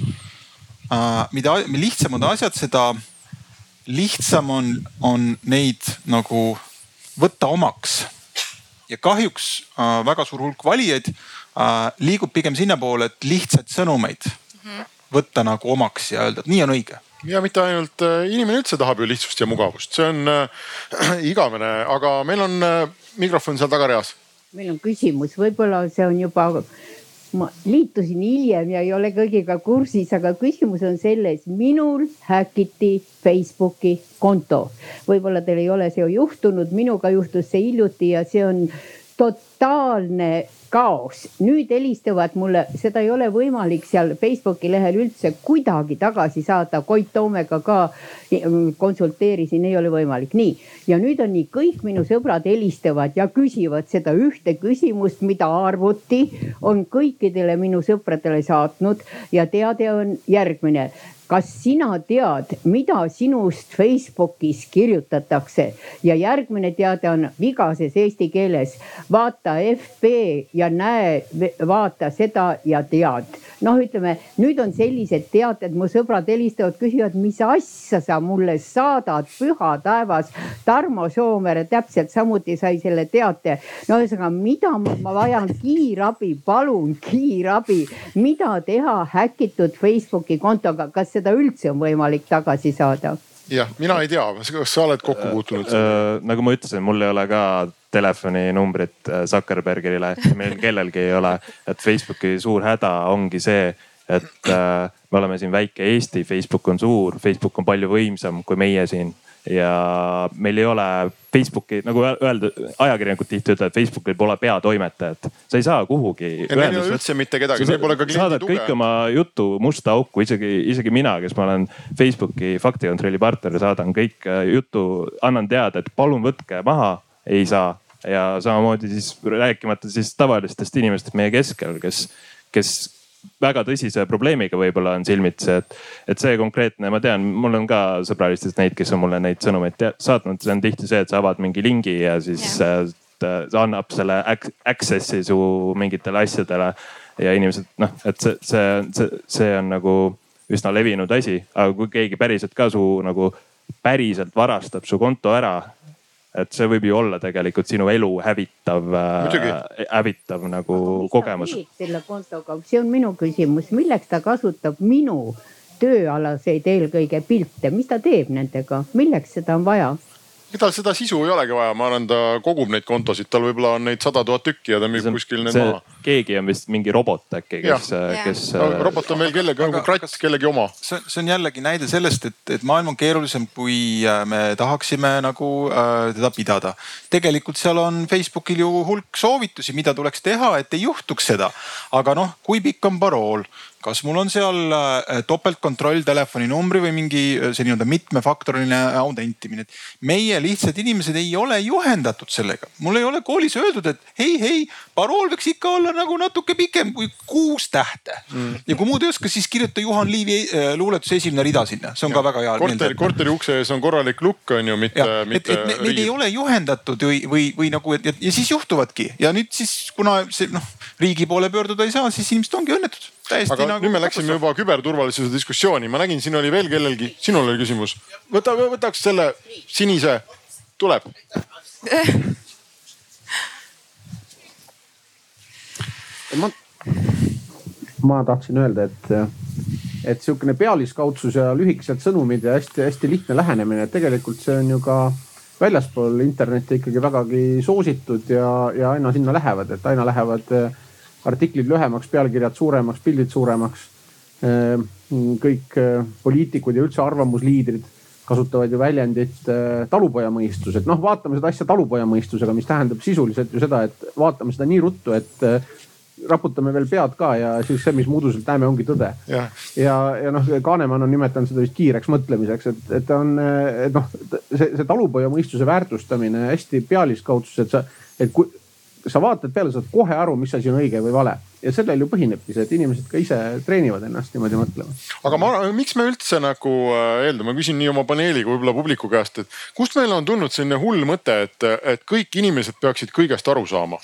äh, mida lihtsamad asjad, seda lihtsam on, on neid nagu võtta omaks. ja kahjuks äh, väga suur hulk valijaid äh, liigub pigem sinnapoole, et lihtsaid sõnumeid -hmm. võtta nagu omaks ja öelda, et nii on õige ja mitte ainult äh, inimene üldse tahab ju lihtsust ja mugavust, see on äh, igavene, aga meil on äh, mikrofon seal tagareas. meil on küsimus, võib-olla see on juba ma liitusin hiljem ja ei ole kõigiga kursis, aga küsimus on selles, minul häkiti Facebooki konto. võib-olla teil ei ole see juhtunud, minuga juhtus see hiljuti ja see on totaalne kaos. nüüd helistavad mulle, seda ei ole võimalik seal Facebooki lehel üldse kuidagi tagasi saada. Koit Toomega ka mm, konsulteerisin, ei ole võimalik. nii, ja nüüd on nii, kõik minu sõbrad helistavad ja küsivad seda ühte küsimust, mida arvuti on kõikidele minu sõpradele saatnud ja teade on järgmine kas sina tead, mida sinust Facebookis kirjutatakse ja järgmine teade on vigases eesti keeles. vaata FB ja näe, vaata seda ja tead. noh, ütleme nüüd on sellised teated, mu sõbrad helistavad, küsivad, mis asja sa mulle saadad, püha taevas. Tarmo Soomere täpselt samuti sai selle teate. no ühesõnaga, mida ma, vajan kiirabi, palun kiirabi, mida teha häkitud Facebooki kontoga, kas seda üldse on võimalik tagasi saada? jah, mina ei tea, kas sa oled kokku puutunud äh,? nagu ma ütlesin, mul ei ole ka telefoninumbrit äh, Zuckerbergile, meil kellelgi ei ole. et Facebooki suur häda ongi see, et äh, me oleme siin väike Eesti, Facebook on suur, Facebook on palju võimsam kui meie siin ja meil ei ole Facebooki nagu öelda, ajakirjanikud tihti ütlevad, Facebookil pole peatoimetajat. sa ei saa kuhugi. ei, meil ei ole üldse mitte kedagi, meil pole ka kliendi tuge. kõik oma jutu musta auku, isegi, isegi mina, kes ma olen Facebooki faktikontrolli partner, saadan kõik äh, jutu, annan teada, et palun võtke maha, ei saa. ja samamoodi siis rääkimata siis tavalistest inimestest meie keskel, kes, kes väga tõsise probleemiga võib-olla on silmitsi, et, et see konkreetne, ma tean, mul on ka sõbralistest neid, kes on mulle neid sõnumeid saatnud, see on tihti see, et sa avad mingi lingi ja siis ja. Äh, ta annab selle access'i su mingitele asjadele ja inimesed noh, et see, see, see, see on nagu üsna levinud asi, aga kui keegi päriselt ka su nagu päriselt varastab su konto ära et see võib ju olla tegelikult sinu elu hävitav, äh, hävitav nagu kogemus. selle kontoga, see on minu küsimus, milleks ta kasutab minu tööalaseid eelkõige pilte, mis ta teeb nendega, milleks seda on vaja? Tal seda sisu ei olegi vaja, ma arvan, ta kogub neid kontosid, tal võib-olla on neid sada tuhat tükki ja ta müüb kuskil need maha. keegi on vist mingi robot äkki, kes, kes no,. robot on veel kellegi nagu kratt, kellegi oma. see, see on jällegi näide sellest, et, et maailm on keerulisem, kui äh, me tahaksime nagu äh, teda pidada. tegelikult seal on Facebookil ju hulk soovitusi, mida tuleks teha, et ei juhtuks seda. aga noh, kui pikk on parool kas mul on seal äh, topeltkontroll telefoninumbri või mingi äh, see nii-öelda mitmefaktoriline autentimine. meie lihtsad inimesed ei ole juhendatud sellega. mul ei ole koolis öeldud, et hei, hei, parool võiks ikka olla nagu natuke pikem kui kuus tähte mm.. ja kui muud ei oska, siis kirjuta Juhan Liivi äh, luuletuse esimene rida sinna, see on ja. ka väga hea. korteri, korteri ukse ees on korralik lukk on ju, mitte, mitte. et, et meid ei ole juhendatud või, või, või nagu, et ja siis juhtuvadki ja nüüd siis kuna see noh riigi poole pöörduda ei saa, siis inimesed ongi õnnetud aga nagu nüüd me läksime juba küberturvalisuse diskussiooni, ma nägin, siin oli veel kellelgi, sinul oli küsimus. võta, võtaks selle sinise, tuleb. ma, ma tahtsin öelda, et, et sihukene pealiskaudsus ja lühikesed sõnumid ja hästi-hästi lihtne lähenemine, et tegelikult see on ju ka väljaspool internetti ikkagi vägagi soositud ja, ja aina sinna lähevad, et aina lähevad artiklid lühemaks, pealkirjad suuremaks, pildid suuremaks. Ehm, kõik eh, poliitikud ja üldse arvamusliidrid kasutavad ju väljendit eh, talupojamõistus, et noh, vaatame seda asja talupojamõistusega, mis tähendab sisuliselt ju seda, et vaatame seda nii ruttu, et raputame veel pead ka ja siis see, mis me uduselt näeme, ongi tõde. ja, ja, ja noh, Kanemann on nimetanud seda vist kiireks mõtlemiseks, et, et on, et noh, see, see talupojamõistuse väärtustamine hästi pealiskaudsus, et sa, et kui sa vaatad peale, saad kohe aru, mis asi on õige või vale ja sellel ju põhinebki see, et inimesed ka ise treenivad ennast niimoodi mõtlema. aga ma, miks me üldse nagu äh, eeldame, ma küsin nii oma paneeli kui võib-olla publiku käest, et kust meil on tulnud selline hull mõte, et, et kõik inimesed peaksid kõigest aru saama.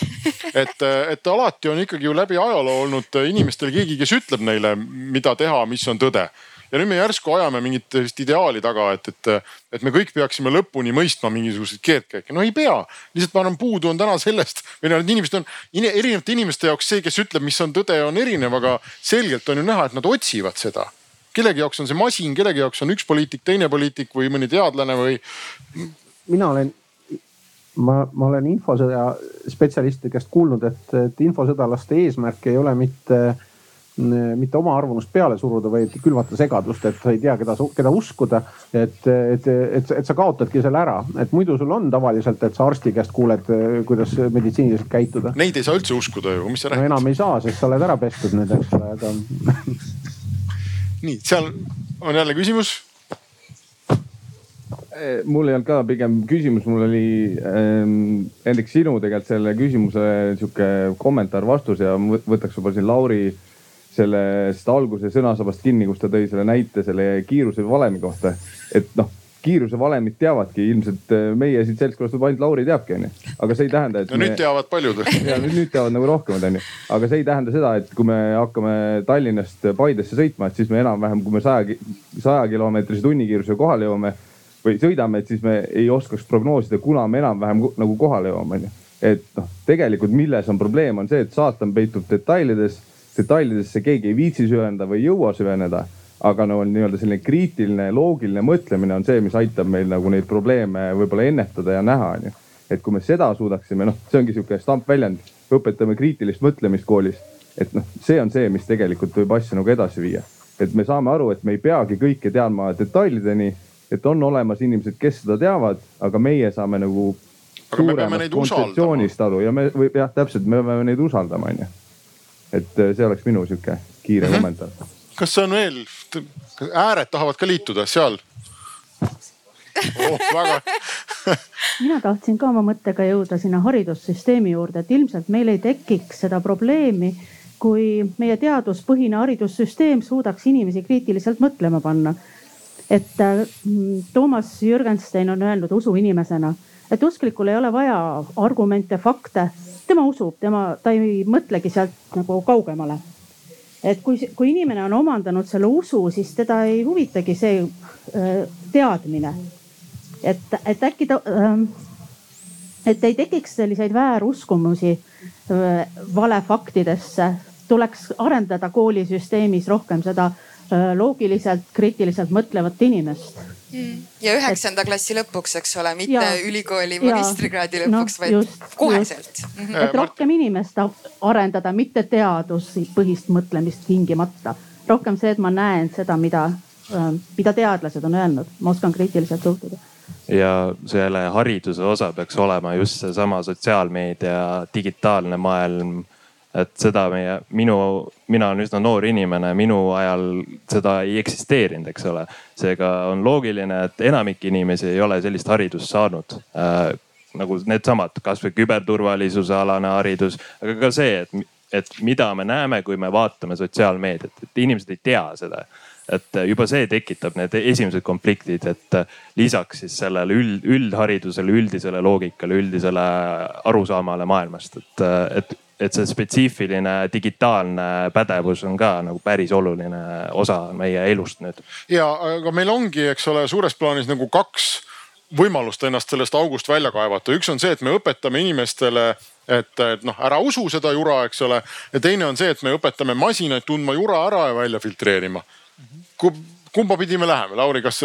et, et alati on ikkagi ju läbi ajaloo olnud inimestel keegi, kes ütleb neile, mida teha, mis on tõde ja nüüd me järsku ajame mingit sellist ideaali taga, et, et, et me kõik peaksime lõpuni mõistma mingisuguseid keerdkäike. no ei pea, lihtsalt ma arvan, puudu on täna sellest või noh, need inimesed on erinevate inimeste jaoks see, kes ütleb, mis on tõde, on erinev, aga selgelt on ju näha, et nad otsivad seda kellegi jaoks on see masin, kellegi jaoks on üks poliitik, teine poliitik või mõni teadlane või. mina olen, ma, ma olen infosõja spetsialistide käest kuulnud, et, et infosõdalaste eesmärk ei ole mitte äh, mitte oma arvamust peale suruda, vaid külvata segadust, et sa ei tea, keda, keda uskuda. et, et, et, et sa kaotadki selle ära, et muidu sul on tavaliselt, et sa arsti käest kuuled, kuidas meditsiiniliselt käituda. Neid ei saa üldse uskuda ju, mis sa räägid? no enam ei saa, sest sa oled ära pestud nüüd, eks ole, aga nii, seal on jälle küsimus eh, mul ei olnud ka pigem küsimus, mul oli ähm,, Hendrik, sinu tegelikult selle küsimuse sihuke kommentaar, vastus ja võtaks võib-olla siin Lauri sellest alguse sõnasabast kinni, kus ta tõi selle näite selle kiiruse valemi kohta. et noh, kiiruse valemit teavadki ilmselt äh, meie siit seltskonnast võib ainult Lauri teabki onju. aga see ei tähenda, et. no me... nüüd teavad paljud. ja nüüd, nüüd teavad nagu rohkemad onju. aga see ei tähenda seda, et kui me hakkame Tallinnast Paidesse sõitma, et siis me enam-vähem, kui me saja, saja kilomeetrise tunnikiirusega kohale jõuame või sõidame, et siis me ei oskaks prognoosida, kuna me enam-vähem nagu kohale jõuame onju. et noh, tegelikult milles on probleem, on see, et saatan peitub detailides. Detailidesse keegi ei viitsi süveneda või ei jõua süveneda aga no nii-öelda selline kriitiline, loogiline mõtlemine on see, mis aitab meil nagu neid probleeme võib-olla ennetada ja näha, onju. et kui me seda suudaksime, noh, see ongi sihuke stampväljend, õpetame kriitilist mõtlemist koolis. et noh, see on see, mis tegelikult võib asju nagu edasi viia. et me saame aru, et me ei peagi kõike teadma detailideni, et on olemas inimesed, kes seda teavad, aga meie saame nagu suuremast kontseptsioonist aru ja me või jah, täpselt, me peame neid usaldama, onju. Et äh, see oleks minu sihuke kiire mm -hmm. kommentaar kas on veel, ääred tahavad ka liituda seal? oh, väga mina tahtsin ka oma mõttega jõuda sinna haridussüsteemi juurde, et ilmselt meil ei tekiks seda probleemi, kui meie teaduspõhine haridussüsteem suudaks inimesi kriitiliselt mõtlema panna. et mm, Toomas Jürgenstein on öelnud usuinimesena, et usklikul ei ole vaja argumente, fakte, tema usub, tema, ta ei mõtlegi sealt nagu kaugemale et kui, kui inimene on omandanud selle usu, siis teda ei huvitagi see äh, teadmine. et, et äkki ta, ähm, et ei tekiks selliseid vääruskumusi äh, valefaktidesse, tuleks arendada koolisüsteemis rohkem seda loogiliselt, kriitiliselt mõtlevat inimest. Mm.. ja üheksanda klassi lõpuks, eks ole, mitte ja, ülikooli magistrikraadi lõpuks no,, vaid just, koheselt. Mm -hmm. et rohkem inimest arendada, mitte teaduspõhist mõtlemist tingimata. rohkem see, et ma näen seda, mida, äh, mida teadlased on öelnud, ma oskan kriitiliselt suhtuda. Ja selle hariduse osa peaks olema just seesama sotsiaalmeedia, digitaalne maailm et seda meie, minu, mina olen üsna noor inimene, minu ajal seda ei eksisteerinud, eks ole. seega on loogiline, et enamik inimesi ei ole sellist haridust saanud äh,. nagu needsamad, kasvõi küberturvalisuse alane haridus, aga ka see, et, et mida me näeme, kui me vaatame sotsiaalmeediat, et inimesed ei tea seda et juba see tekitab need esimesed konfliktid, et lisaks siis sellele üld, üldharidusele, üldisele loogikale, üldisele arusaamale maailmast, et, et et see spetsiifiline digitaalne pädevus on ka nagu päris oluline osa meie elust nüüd. ja, aga meil ongi, eks ole, suures plaanis nagu kaks võimalust ennast sellest august välja kaevata. üks on see, et me õpetame inimestele, et, et noh, ära usu seda jura, eks ole. ja teine on see, et me õpetame masinaid tundma jura ära ja välja filtreerima. kumba pidi me läheme, Lauri, kas,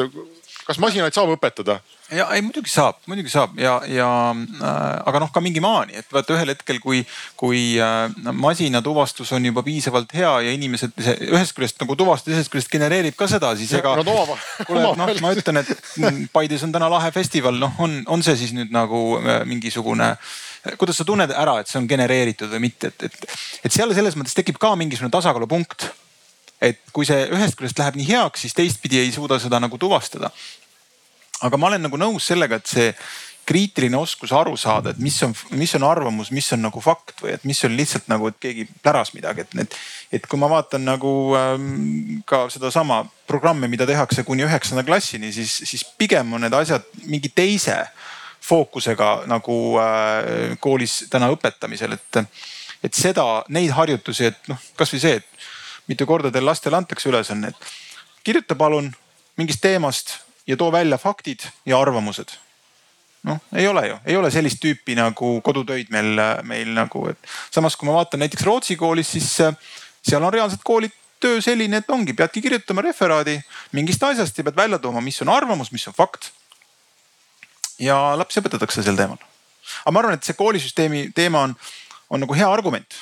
kas masinaid saab õpetada? ja ei muidugi saab, muidugi saab ja, ja äh, aga noh, ka mingi maani, et vaata ühel hetkel, kui, kui äh, masinatuvastus on juba piisavalt hea ja inimesed ühest küljest nagu tuvastab, teisest küljest genereerib ka seda, siis ega. kuule, noh, ma ütlen, et Paides on täna lahe festival, noh, on, on see siis nüüd nagu äh, mingisugune kuidas sa tunned ära, et see on genereeritud või mitte, et, et, et seal selles mõttes tekib ka mingisugune tasakaalupunkt. Et kui see ühest küljest läheb nii heaks, siis teistpidi ei suuda seda nagu tuvastada aga ma olen nagu nõus sellega, et see kriitiline oskus aru saada, et mis on, mis on arvamus, mis on nagu fakt või et mis on lihtsalt nagu, et keegi pläras midagi, et need. et kui ma vaatan nagu ähm, ka sedasama programmi, mida tehakse kuni üheksanda klassini, siis, siis pigem on need asjad mingi teise fookusega nagu äh, koolis täna õpetamisel, et. et seda, neid harjutusi, et noh, kasvõi see, et mitu korda teil lastele antakse ülesanne, et kirjuta palun mingist teemast ja too välja faktid ja arvamused. noh, ei ole ju, ei ole sellist tüüpi nagu kodutöid meil, meil nagu, et samas kui ma vaatan näiteks Rootsi koolis, siis äh, seal on reaalselt koolid töö selline, et ongi, peadki kirjutama referaadi mingist asjast ja pead välja tooma, mis on arvamus, mis on fakt. ja lapsi õpetatakse sel teemal. aga ma arvan, et see koolisüsteemi teema on, on nagu hea argument.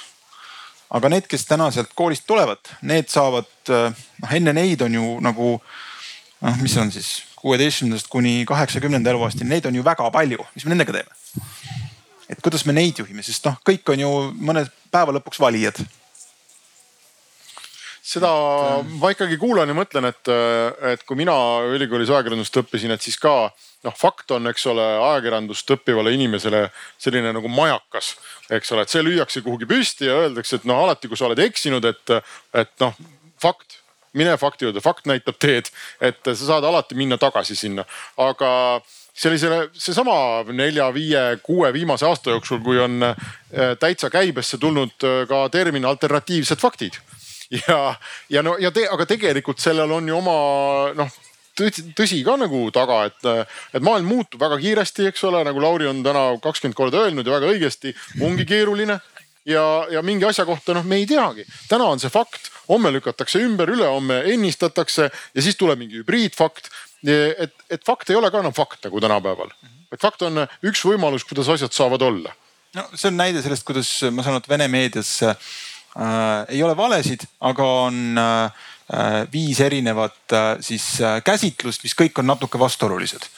Aga need, kes täna sealt koolist tulevad, need saavad, äh, noh enne neid on ju nagu noh, mis on siis kuueteistkümnendast kuni kaheksakümnenda eluaastani, neid on ju väga palju, mis me nendega teeme? et kuidas me neid juhime, sest noh, kõik on ju mõne päeva lõpuks valijad. seda ma ikkagi kuulan ja mõtlen, et, et kui mina ülikoolis ajakirjandust õppisin, et siis ka noh, fakt on, eks ole, ajakirjandust õppivale inimesele selline nagu majakas, eks ole, et see lüüakse kuhugi püsti ja öeldakse, et noh, alati kui sa oled eksinud, et, et noh, fakt mine fakti juurde, fakt näitab teed, et sa saad alati minna tagasi sinna, aga sellisele, seesama nelja, viie, kuue viimase aasta jooksul, kui on äh, täitsa käibesse tulnud äh, ka termin alternatiivsed faktid. ja, ja no ja te, aga tegelikult sellel on ju oma noh tõsi, tõsi ka nagu taga, et, et maailm muutub väga kiiresti, eks ole, nagu Lauri on täna kakskümmend korda öelnud ja väga õigesti, ongi keeruline. ja, ja mingi asja kohta noh, me ei teagi, täna on see fakt, homme lükatakse ümber, ülehomme ennistatakse ja siis tuleb mingi hübriidfakt. et, et fakt ei ole ka enam fakt nagu tänapäeval, et fakt on üks võimalus, kuidas asjad saavad olla. no see on näide sellest, kuidas ma saan aru, et Vene meedias äh, ei ole valesid, aga on äh, viis erinevat äh, siis äh, käsitlust, mis kõik on natuke vastuolulised.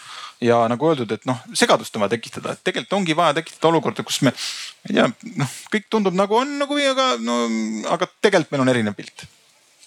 Ja nagu öeldud, et noh, segadust on vaja tekitada, et tegelikult ongi vaja tekitada olukorda, kus me, ma ei tea, noh, kõik tundub nagu on nagu, aga no, aga tegelikult meil on erinev pilt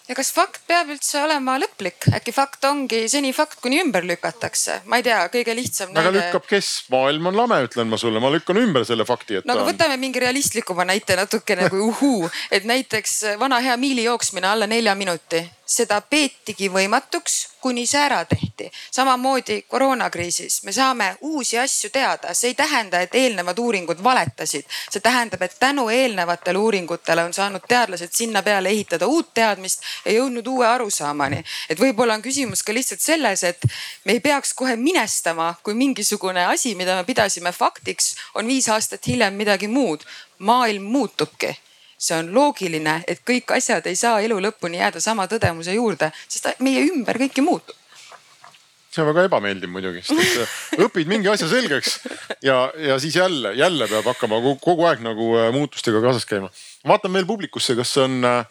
ja kas fakt peab üldse olema lõplik, äkki fakt ongi seni fakt, kuni ümber lükatakse, ma ei tea, kõige lihtsam näide. aga lükkab kes, maailm on lame, ütlen ma sulle, ma lükkan ümber selle fakti, et. no aga võtame mingi realistlikuma näite natukene kui uhuu, et näiteks vana hea miili jooksmine alla nelja minuti seda peetigi võimatuks, kuni see ära tehti. samamoodi koroonakriisis me saame uusi asju teada, see ei tähenda, et eelnevad uuringud valetasid. see tähendab, et tänu eelnevatele uuringutele on saanud teadlased sinna peale ehitada uut teadmist ja jõudnud uue arusaamani. et võib-olla on küsimus ka lihtsalt selles, et me ei peaks kohe minestama, kui mingisugune asi, mida me pidasime faktiks, on viis aastat hiljem midagi muud. maailm muutubki see on loogiline, et kõik asjad ei saa elu lõpuni jääda sama tõdemuse juurde, sest meie ümber kõik ju muutub see on väga ebameeldiv muidugi, sest et äh, õpid mingi asja selgeks ja, ja siis jälle, jälle peab hakkama kogu aeg nagu äh, muutustega kaasas käima. vaatan veel publikusse, kas on, äh,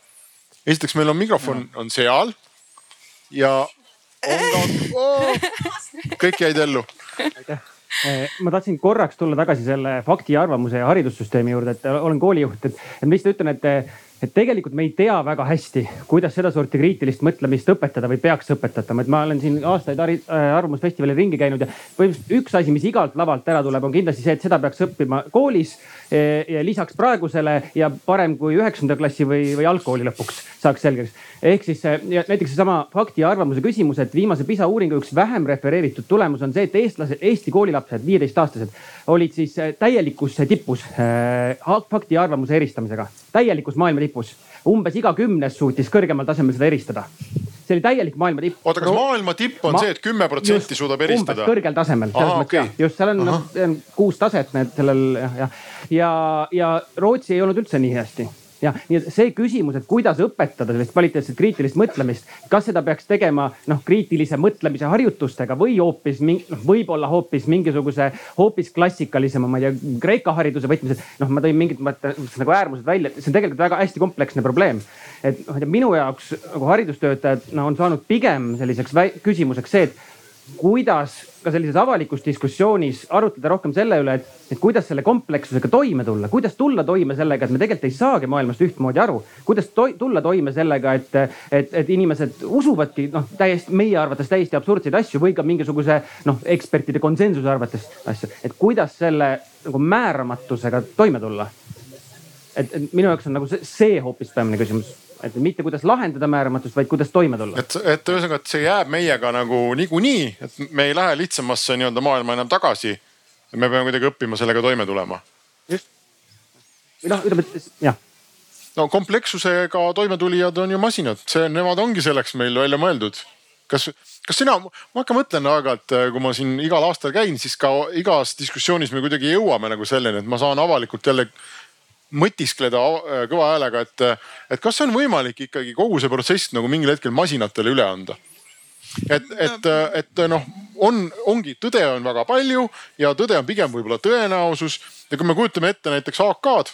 esiteks meil on mikrofon on seal ja on ka oh,, kõik jäid ellu. aitäh ma tahtsin korraks tulla tagasi selle fakti ja arvamuse ja haridussüsteemi juurde, et olen koolijuht, et, et ma lihtsalt ütlen, et et tegelikult me ei tea väga hästi, kuidas sedasorti kriitilist mõtlemist õpetada või peaks õpetatama, et ma olen siin aastaid äh, Arvamusfestivalil ringi käinud ja põhimõtteliselt üks asi, mis igalt lavalt ära tuleb, on kindlasti see, et seda peaks õppima koolis. Eh, lisaks praegusele ja parem kui üheksanda klassi või, või algkooli lõpuks saaks selgeks. ehk siis näiteks seesama fakti ja arvamuse küsimus, et viimase PISA uuringu üks vähem refereeritud tulemus on see, et eestlased, Eesti koolilapsed, viieteistaastased olid siis äh, täielikus tipus fakti ja arvamuse eristamisega, täielikus maailma tipus. umbes iga kümnes suutis kõrgemal tasemel seda eristada. See oli täielik maailma tipp. oota, kas maailma tipp on Ma... see, et kümme protsenti suudab eristada? kõrgel tasemel, selles mõttes okay. jah, just seal on noh, kuus taset need sellel jah, jah. ja, ja Rootsi ei olnud üldse nii hästi jah, nii et see küsimus, et kuidas õpetada sellist kvaliteetset kriitilist mõtlemist, kas seda peaks tegema noh, kriitilise mõtlemise harjutustega või hoopis noh, võib-olla hoopis mingisuguse hoopis klassikalisema, ma ei tea, Kreeka hariduse võtmes, et noh, ma tõin mingid mõtted nagu äärmused välja, see on tegelikult väga hästi kompleksne probleem. et noh, minu jaoks nagu haridustöötajad no, on saanud pigem selliseks küsimuseks see, et kuidas ka sellises avalikus diskussioonis arutleda rohkem selle üle, et, et kuidas selle komplekssusega toime tulla, kuidas tulla toime sellega, et me tegelikult ei saagi maailmast ühtmoodi aru. kuidas to tulla toime sellega, et, et, et inimesed usuvadki noh, täiesti meie arvates täiesti absurdseid asju või ka mingisuguse noh, ekspertide konsensuse arvates asju, et kuidas selle nagu määramatusega toime tulla. et, minu jaoks on nagu see, see hoopis peamine küsimus et mitte kuidas lahendada määramatust, vaid kuidas toime tulla. et, et ühesõnaga, et see jääb meiega nagu niikuinii, et me ei lähe lihtsamasse nii-öelda maailma enam tagasi. me peame kuidagi õppima sellega toime tulema. just. või noh, ütleme, et jah no komplekssusega toimetulijad on ju masinad, see, nemad ongi selleks meil välja mõeldud. kas, kas sina, ma ikka mõtlen aeg-ajalt, kui ma siin igal aastal käin, siis ka igas diskussioonis me kuidagi jõuame nagu selleni, et ma saan avalikult jälle mõtiskleda äh, kõva häälega, et, et kas on võimalik ikkagi kogu see protsess nagu mingil hetkel masinatele üle anda? et, et, et noh, on, ongi, tõde on väga palju ja tõde on pigem võib-olla tõenäosus ja kui me kujutame ette näiteks AK-d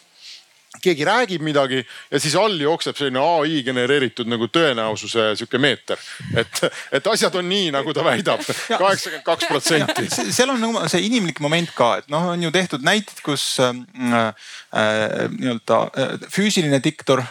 keegi räägib midagi ja siis all jookseb selline ai genereeritud nagu tõenäosuse sihuke meeter. et, et asjad on nii, nagu ta väidab, kaheksakümmend kaks protsenti. seal on nagu see inimlik moment ka, et noh, on ju tehtud näited, kus äh, äh, nii-öelda äh, füüsiline diktor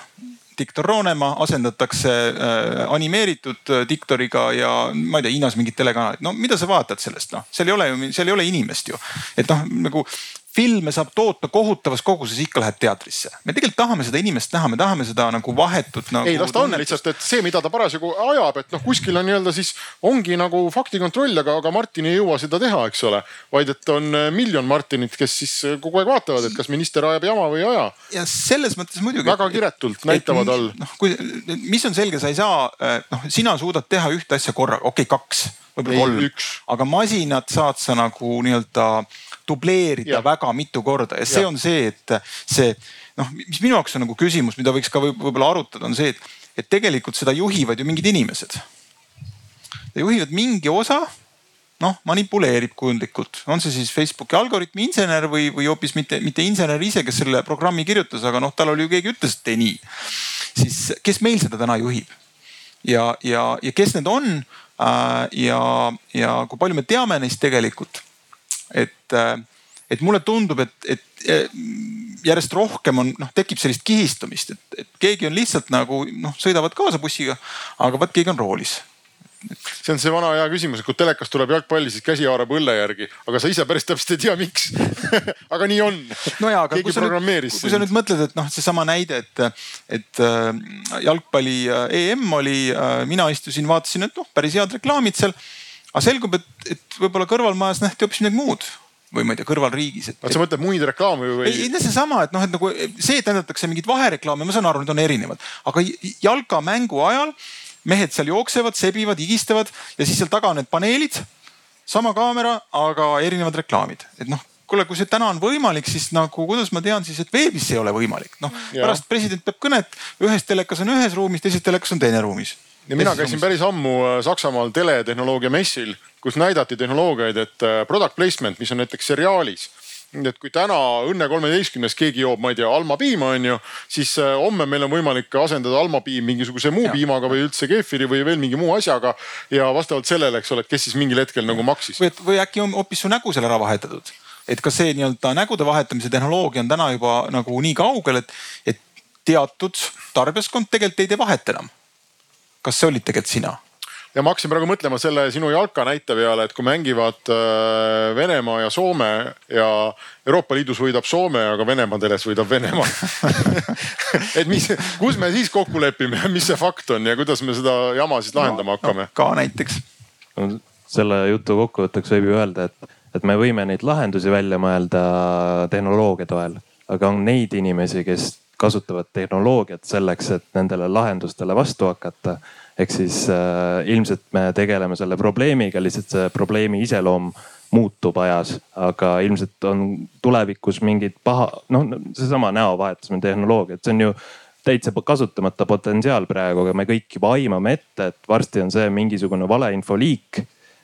diktor Roonemaa asendatakse äh, animeeritud äh, diktoriga ja ma ei tea, Hiinas mingid telekanalid, no mida sa vaatad sellest, noh, seal ei ole ju, seal ei ole inimest ju. et noh, nagu filme saab toota kohutavas koguses, ikka lähed teatrisse. me tegelikult tahame seda inimest näha, me tahame seda nagu vahetut nagu. ei, las ta on lihtsalt, et see, mida ta parasjagu ajab, et noh, kuskil on nii-öelda siis ongi nagu faktikontroll, aga, aga Martin ei jõua seda teha, eks ole. vaid et on äh, miljon Martinit, kes siis äh, kogu aeg vaatavad, et kas minister ajab jama või ei aja. ja selles mõttes muidugi. väga kiretult näitavad all. noh, kui, mis on selge, sa ei saa, äh, noh, sina suudad teha ühte asja korraga, okei okay,, kaks, võib-olla kolm. aga masinat saad sa nagu nii-öelda dubleerida ja. väga mitu korda ja see ja. on see, et see noh, mis minu jaoks on nagu küsimus, mida võiks ka võib-olla arutada, on see, et, et tegelikult seda juhivad ju mingid inimesed. juhivad mingi osa, noh manipuleerib kujundlikult, on see siis Facebooki algoritmi insener või, või hoopis mitte, mitte insener ise, kes selle programmi kirjutas, aga noh, tal oli ju keegi ütles, et tee nii. siis kes meil seda täna juhib ja, ja, ja kes need on ja, ja kui palju me teame neist tegelikult? Et, äh, et mulle tundub, et, et äh, järjest rohkem on, noh, tekib sellist kihistumist, et, et keegi on lihtsalt nagu noh, sõidavad kaasa bussiga, aga vot keegi on roolis see on see vana hea küsimus, et kui telekas tuleb jalgpalli, siis käsi haarab õlle järgi, aga sa ise päris täpselt ei tea, miks aga nii on. no ja, aga kui sa, nüüd, kui sa nüüd mõtled, et noh, seesama näide, et, et äh, jalgpalli EM oli, mina istusin, vaatasin, et noh, päris head reklaamid seal aga selgub, et, et võib-olla kõrvalmajas nähti hoopis midagi muud või ma ei tea, kõrvalriigis. et. sa mõtled muid reklaame või? ei, ei seesama, et noh, et nagu see, et näidatakse mingeid vahereklaame, ma saan aru, need on erinevad, aga jalkamängu ajal mehed seal jooksevad, sebivad, higistavad ja siis seal taga on need paneelid, sama kaamera, aga erinevad reklaamid, et noh kuule, kui see täna on võimalik, siis nagu kuidas ma tean siis, et veebis see ei ole võimalik. noh, pärast president peab kõnet, ühes telekas on ühes ruumis, teises telekas on teine ruumis. Ja mina käisin päris ammu äh, Saksamaal teletehnoloogia messil, kus näidati tehnoloogiaid, et äh, product placement, mis on näiteks seriaalis et kui täna Õnne kolmeteistkümnes keegi joob, ma ei tea, Alma piima on ju, siis äh, homme meil on võimalik asendada Alma piim mingisuguse muu ja. piimaga või üldse keefiri või veel mingi muu asjaga. ja vastavalt sellele, eks ole, et kes siis mingil hetkel nagu maksis. või, või äkki on hoopis su nägu seal ära vahetatud et kas see nii-öelda nägude vahetamise tehnoloogia on täna juba nagu nii kaugel, et, et teatud tarbijaskond tegelikult ei tee vahet enam kas see olid tegelikult sina? Ja ma hakkasin praegu mõtlema selle sinu jalka näite peale, et kui mängivad äh, Venemaa ja Soome ja Euroopa Liidus võidab Soome, aga Venemaa teles võidab Venemaa et mis, kus me siis kokku lepime, mis see fakt on ja kuidas me seda jama siis lahendama no, hakkame no,? ka näiteks no,. selle jutu kokkuvõtteks võib ju öelda, et, et me võime neid lahendusi välja mõelda tehnoloogia toel, aga on neid inimesi, kes kasutavad tehnoloogiat selleks, et nendele lahendustele vastu hakata. Ehk siis äh, ilmselt me tegeleme selle probleemiga, lihtsalt see probleemi iseloom muutub ajas, aga ilmselt on tulevikus mingid paha, noh, seesama näovahetusme tehnoloogia, et see on ju täitsa kasutamata potentsiaal praegu, aga me kõik juba aimame ette, et varsti on see mingisugune valeinfo liik,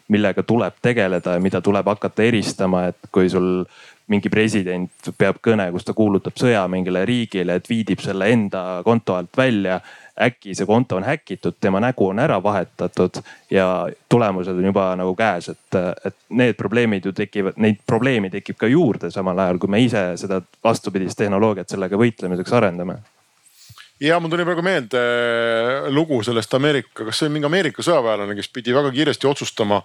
millega tuleb tegeleda ja mida tuleb hakata eristama, et kui sul mingi president peab kõne, kus ta kuulutab sõja mingile riigile, et viidib selle enda konto alt välja. äkki see konto on häkitud, tema nägu on ära vahetatud ja tulemused on juba nagu käes, et, et need probleemid ju tekivad, neid probleeme tekib ka juurde samal ajal, kui me ise seda vastupidist tehnoloogiat sellega võitlemiseks arendame ja mul tuli praegu meelde äh, lugu sellest Ameerika, kas see oli mingi Ameerika sõjaväelane, kes pidi väga kiiresti otsustama.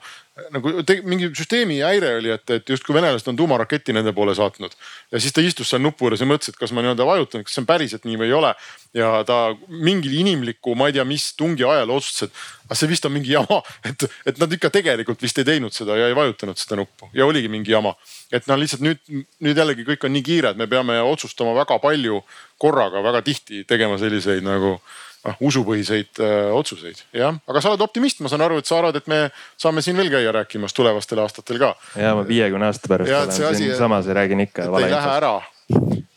nagu te, mingi süsteemi häire oli, et, et justkui venelased on tuumaraketi nende poole saatnud. ja siis ta istus seal nupu juures ja mõtles, et kas ma nii-öelda vajutan, kas see on päriselt nii või ei ole. ja ta mingil inimliku, ma ei tea, mis tungi ajal otsustas, et aga see vist on mingi jama, et, et nad ikka tegelikult vist ei teinud seda ja ei vajutanud seda nuppu ja oligi mingi jama. et noh, lihtsalt nüüd, nüüd jällegi kõik on nii kiire, et me peame otsustama väga palju korraga väga tihti tegema selliseid nagu noh usupõhiseid äh, otsuseid, jah. aga sa oled optimist, ma saan aru, et sa arvad, et me saame siin veel käia rääkimas tulevastel aastatel ka. ja ma viiekümne aasta pärast ja, olen siinsamas ja räägin ikka. ei lähe ära.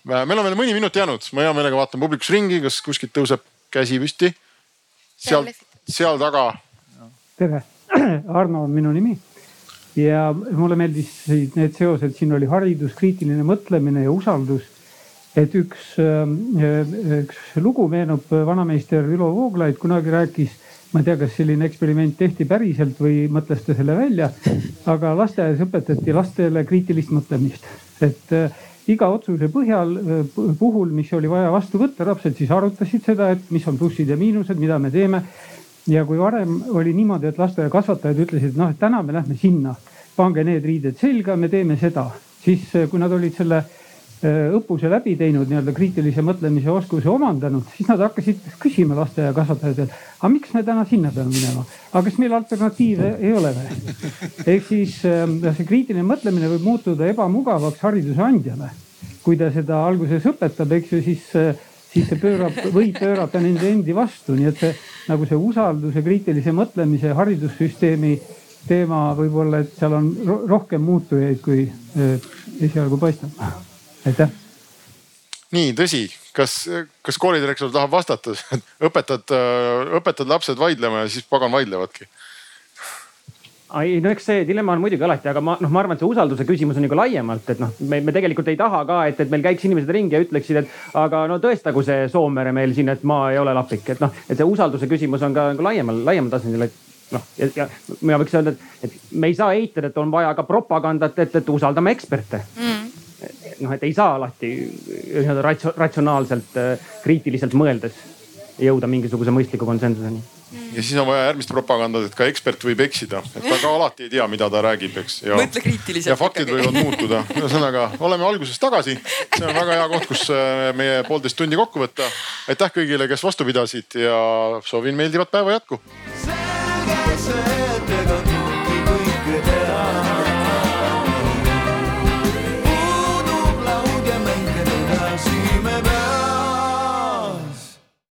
meil on veel mõni minut jäänud, ma hea meelega vaatan publikus ringi, kas kuskilt tõuseb käsi püsti. seal, seal taga. tere, Arno on minu nimi. Ja mulle meeldisid need seosed, siin oli haridus, kriitiline mõtlemine ja usaldus. Et üks, äh, üks lugu meenub, äh, vanameister Ülo Vooglaid. Kunagi rääkis, ma ei tea, kas selline eksperiment tehti päriselt või mõtles ta selle välja, aga lasteaias õpetati lastele kriitilist mõtlemist, et äh, iga otsuse põhjal, puhul, mis oli vaja vastu võtta, lapsed siis arutasid seda, et mis on plussid ja miinused, mida me teeme. Ja kui varem oli niimoodi, et lasteaiakasvatajad ütlesid, noh, et täna me lähme sinna, pange need riided selga, me teeme seda, siis kui nad olid selle Äh, õppuse läbi teinud, nii-öelda kriitilise mõtlemise oskuse omandanud, siis nad hakkasid küsima lasteaiakasvatajatelt, aga miks me täna sinna peame minema, aga kas meil alternatiive ei ole või? ehk siis ähm, see kriitiline mõtlemine võib muutuda ebamugavaks hariduse andjale. kui ta seda alguses õpetab, eks ju, siis, siis see pöörab, võib pöörata nende endi vastu, nii et see nagu see usalduse, kriitilise mõtlemise haridussüsteemi teema võib-olla, et seal on rohkem muutujaid, kui äh, esialgu paistab aitäh. nii tõsi, kas, kas koolidirektor tahab vastata, õpetad, õpetad lapsed vaidlema ja siis pagan vaidlevadki? Ei no eks see dilemma on muidugi alati, aga ma noh, ma arvan, et see usalduse küsimus on nagu laiemalt, et noh, me, me tegelikult ei taha ka, et, et meil käiks inimesed ringi ja ütleksid, et aga no tõestagu see Soomere meil siin, et maa ei ole lapik, et noh, et see usalduse küsimus on ka nagu laiemal, laiemal tasandil, et noh, ja, ja mina võiks öelda, et, et me ei saa eitada, et on vaja ka propagandat, et, et usaldame eksperte. Mm. Noh, et ei saa alati nii-öelda ratsionaalselt, äh, kriitiliselt mõeldes jõuda mingisuguse mõistliku konsensuseni Mm. ja siis on vaja järgmist propagandat, et ka ekspert võib eksida, et ta ka alati ei tea, mida ta räägib, eks. mõtle kriitiliselt. ja faktid võivad muutuda, ühesõnaga oleme alguses tagasi. see on väga hea koht, kus äh, meie poolteist tundi kokku võtta. aitäh kõigile, kes vastu pidasid ja soovin meeldivat päeva jätku. selge see, et ega tundi kõike teha.